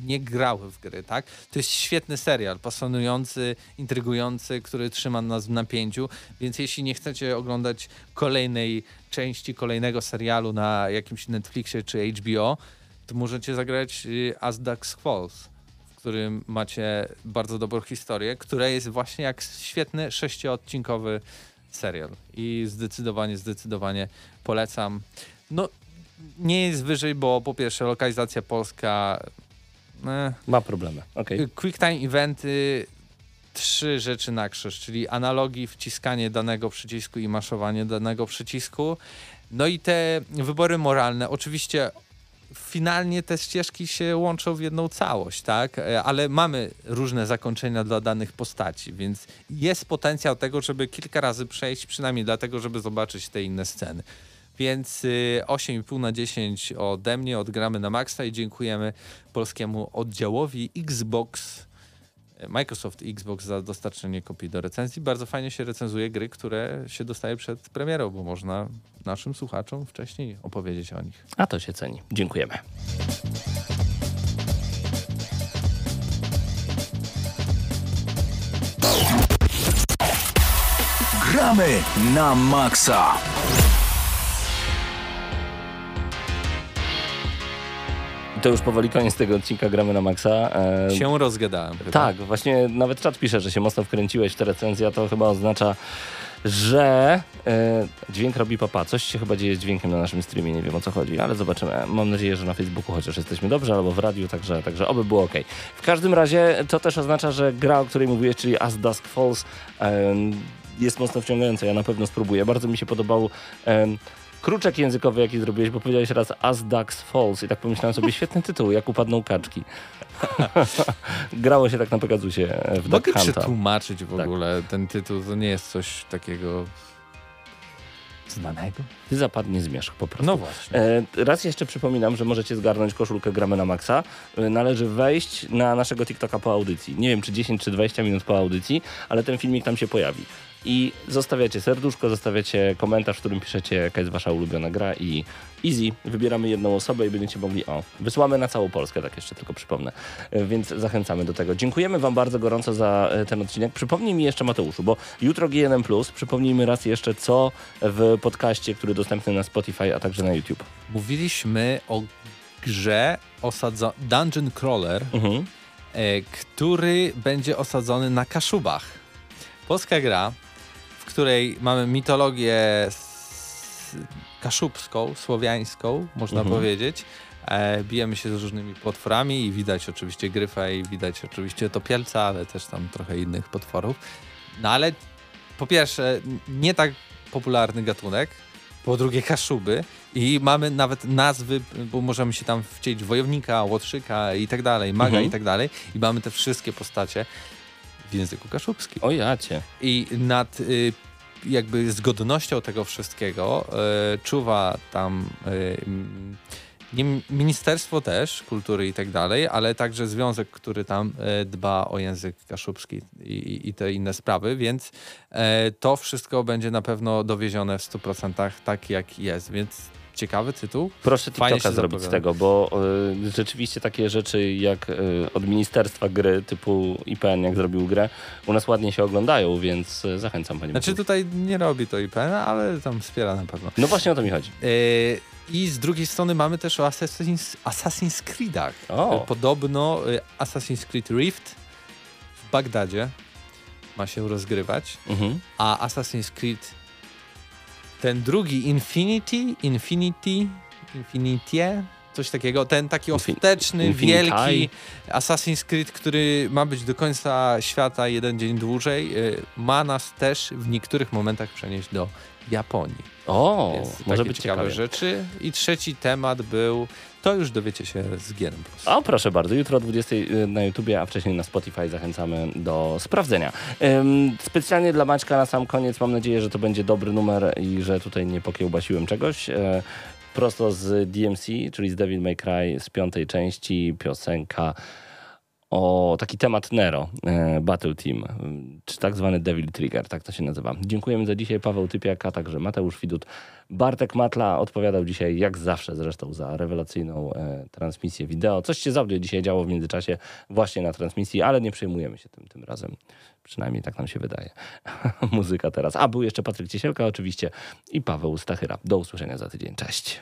nie grały w gry, tak? To jest świetny serial, pasjonujący, intrygujący, który trzyma nas w napięciu, więc jeśli nie chcecie oglądać kolejnej części, kolejnego serialu na jakimś Netflixie czy HBO, to możecie zagrać y, As Dusk Falls, w którym macie bardzo dobrą historię, która jest właśnie jak świetny sześciodcinkowy serial i zdecydowanie, zdecydowanie polecam. No, nie jest wyżej, bo po pierwsze lokalizacja polska Ma problemy. Okej. Quick time eventy, trzy rzeczy na krzyż, czyli analogii, wciskanie danego przycisku i maszowanie danego przycisku. No i te wybory moralne. Oczywiście finalnie te ścieżki się łączą w jedną całość, tak? E, Ale mamy różne zakończenia dla danych postaci, więc jest potencjał tego, żeby kilka razy przejść, przynajmniej dlatego, żeby zobaczyć te inne sceny. Więc y, 8,5 na 10 ode mnie, odgramy na maksa i dziękujemy polskiemu oddziałowi Xbox, e, Microsoft Xbox za dostarczenie kopii do recenzji. Bardzo fajnie się recenzuje gry, które się dostaje przed premierą, bo można naszym słuchaczom wcześniej opowiedzieć o nich. A to się ceni. Dziękujemy. Gramy na maksa. To już powoli koniec tego odcinka Gramy na Maxa. E, Się rozgadałem. Chyba. Tak, właśnie nawet czat pisze, że się mocno wkręciłeś w tę recenzję, a to chyba oznacza, że e, dźwięk robi papa. Coś się chyba dzieje z dźwiękiem na naszym streamie, nie wiem o co chodzi, ale zobaczymy. Mam nadzieję, że na Facebooku chociaż jesteśmy dobrze, albo w radiu, także, także oby było ok. W każdym razie to też oznacza, że gra, o której mówiłeś, czyli As Dusk Falls, em, jest mocno wciągająca. Ja na pewno spróbuję. Bardzo mi się podobał em, kruczek językowy, jaki zrobiłeś, bo powiedziałeś raz As Ducks Falls i tak pomyślałem sobie, świetny tytuł, jak upadną kaczki. <laughs> Grało się tak na Pegasusie e, w Duck Mogę Hunta. przetłumaczyć w Tak. ogóle ten tytuł, to nie jest coś takiego znanego? Ty zapadnie zmierzch po prostu. No właśnie. E, raz jeszcze przypominam, że możecie zgarnąć koszulkę Gramy na Maxa. E, należy wejść na naszego TikToka po audycji. Nie wiem, czy 10 czy 20 minut po audycji, ale ten filmik tam się pojawi. I zostawiacie serduszko, zostawiacie komentarz, w którym piszecie, jaka jest wasza ulubiona gra i easy. Wybieramy jedną osobę i będziecie mogli, o, wysłamy na całą Polskę, tak jeszcze tylko przypomnę. E, Więc zachęcamy do tego. Dziękujemy wam bardzo gorąco za e, ten odcinek. Przypomnij mi jeszcze, Mateuszu, bo jutro GNM+, przypomnijmy raz jeszcze, co w podcaście, który dostępny na Spotify, a także na YouTube. Mówiliśmy o grze osadzo- Dungeon Crawler, Mhm. e, który będzie osadzony na Kaszubach. Polska gra, której mamy mitologię kaszubską, słowiańską, można Mhm. powiedzieć. E, bijemy się z różnymi potworami i widać oczywiście gryfa i widać oczywiście topielca, ale też tam trochę innych potworów. No ale po pierwsze, nie tak popularny gatunek, po drugie kaszuby i mamy nawet nazwy, bo możemy się tam wcielić wojownika, łotrzyka i tak dalej, maga Mhm. i tak dalej i mamy te wszystkie postacie w języku kaszubskim. O jacie. I nad y, jakby zgodnością tego wszystkiego y, czuwa tam y, nie, Ministerstwo też Kultury i tak dalej, ale także związek, który tam y, dba o język kaszubski i, i- te inne sprawy, więc e, to wszystko będzie na pewno dowiezione w 100% tak jak jest, więc ciekawy tytuł. Proszę TikToka zrobić z tego, bo y, rzeczywiście takie rzeczy jak y, od ministerstwa gry typu IPN, jak zrobił grę, u nas ładnie się oglądają, więc y, zachęcam panie Znaczy tutaj nie robi to IPN, ale tam wspiera na pewno. No właśnie o to mi chodzi. E, I z drugiej strony mamy też o Assassin's, Assassin's Creedach. E, Podobno e, Assassin's Creed Rift w Bagdadzie ma się rozgrywać, Mhm. a Assassin's Creed ten drugi Infinity, Infinity, Infinitie, coś takiego, ten taki ostateczny, wielki Assassin's Creed, który ma być do końca świata jeden dzień dłużej, e, ma nas też w niektórych momentach przenieść do Japonii. O, Więc może być ciekawe ciekawe. rzeczy. I trzeci temat był, to już dowiecie się z Plus. O, proszę bardzo, jutro o 20 na YouTubie, a wcześniej na Spotify zachęcamy do sprawdzenia. Ym, specjalnie dla Maćka na sam koniec mam nadzieję, że to będzie dobry numer i że tutaj nie pokiełbasiłem czegoś. E, prosto z DMC, czyli z Devil May Cry z piątej części, piosenka o taki temat Nero, e, Battle Team, czy tak zwany Devil Trigger, tak to się nazywa. Dziękujemy za dzisiaj, Paweł Typiak, a także Mateusz Widut. Bartek Matla odpowiadał dzisiaj, jak zawsze zresztą, za rewelacyjną e, transmisję wideo. Coś się z audio dzisiaj działo w międzyczasie właśnie na transmisji, ale nie przejmujemy się tym tym razem. Przynajmniej tak nam się wydaje. <laughs> Muzyka teraz. A, był jeszcze Patryk Ciesielka oczywiście i Paweł Stachyra. Do usłyszenia za tydzień. Cześć.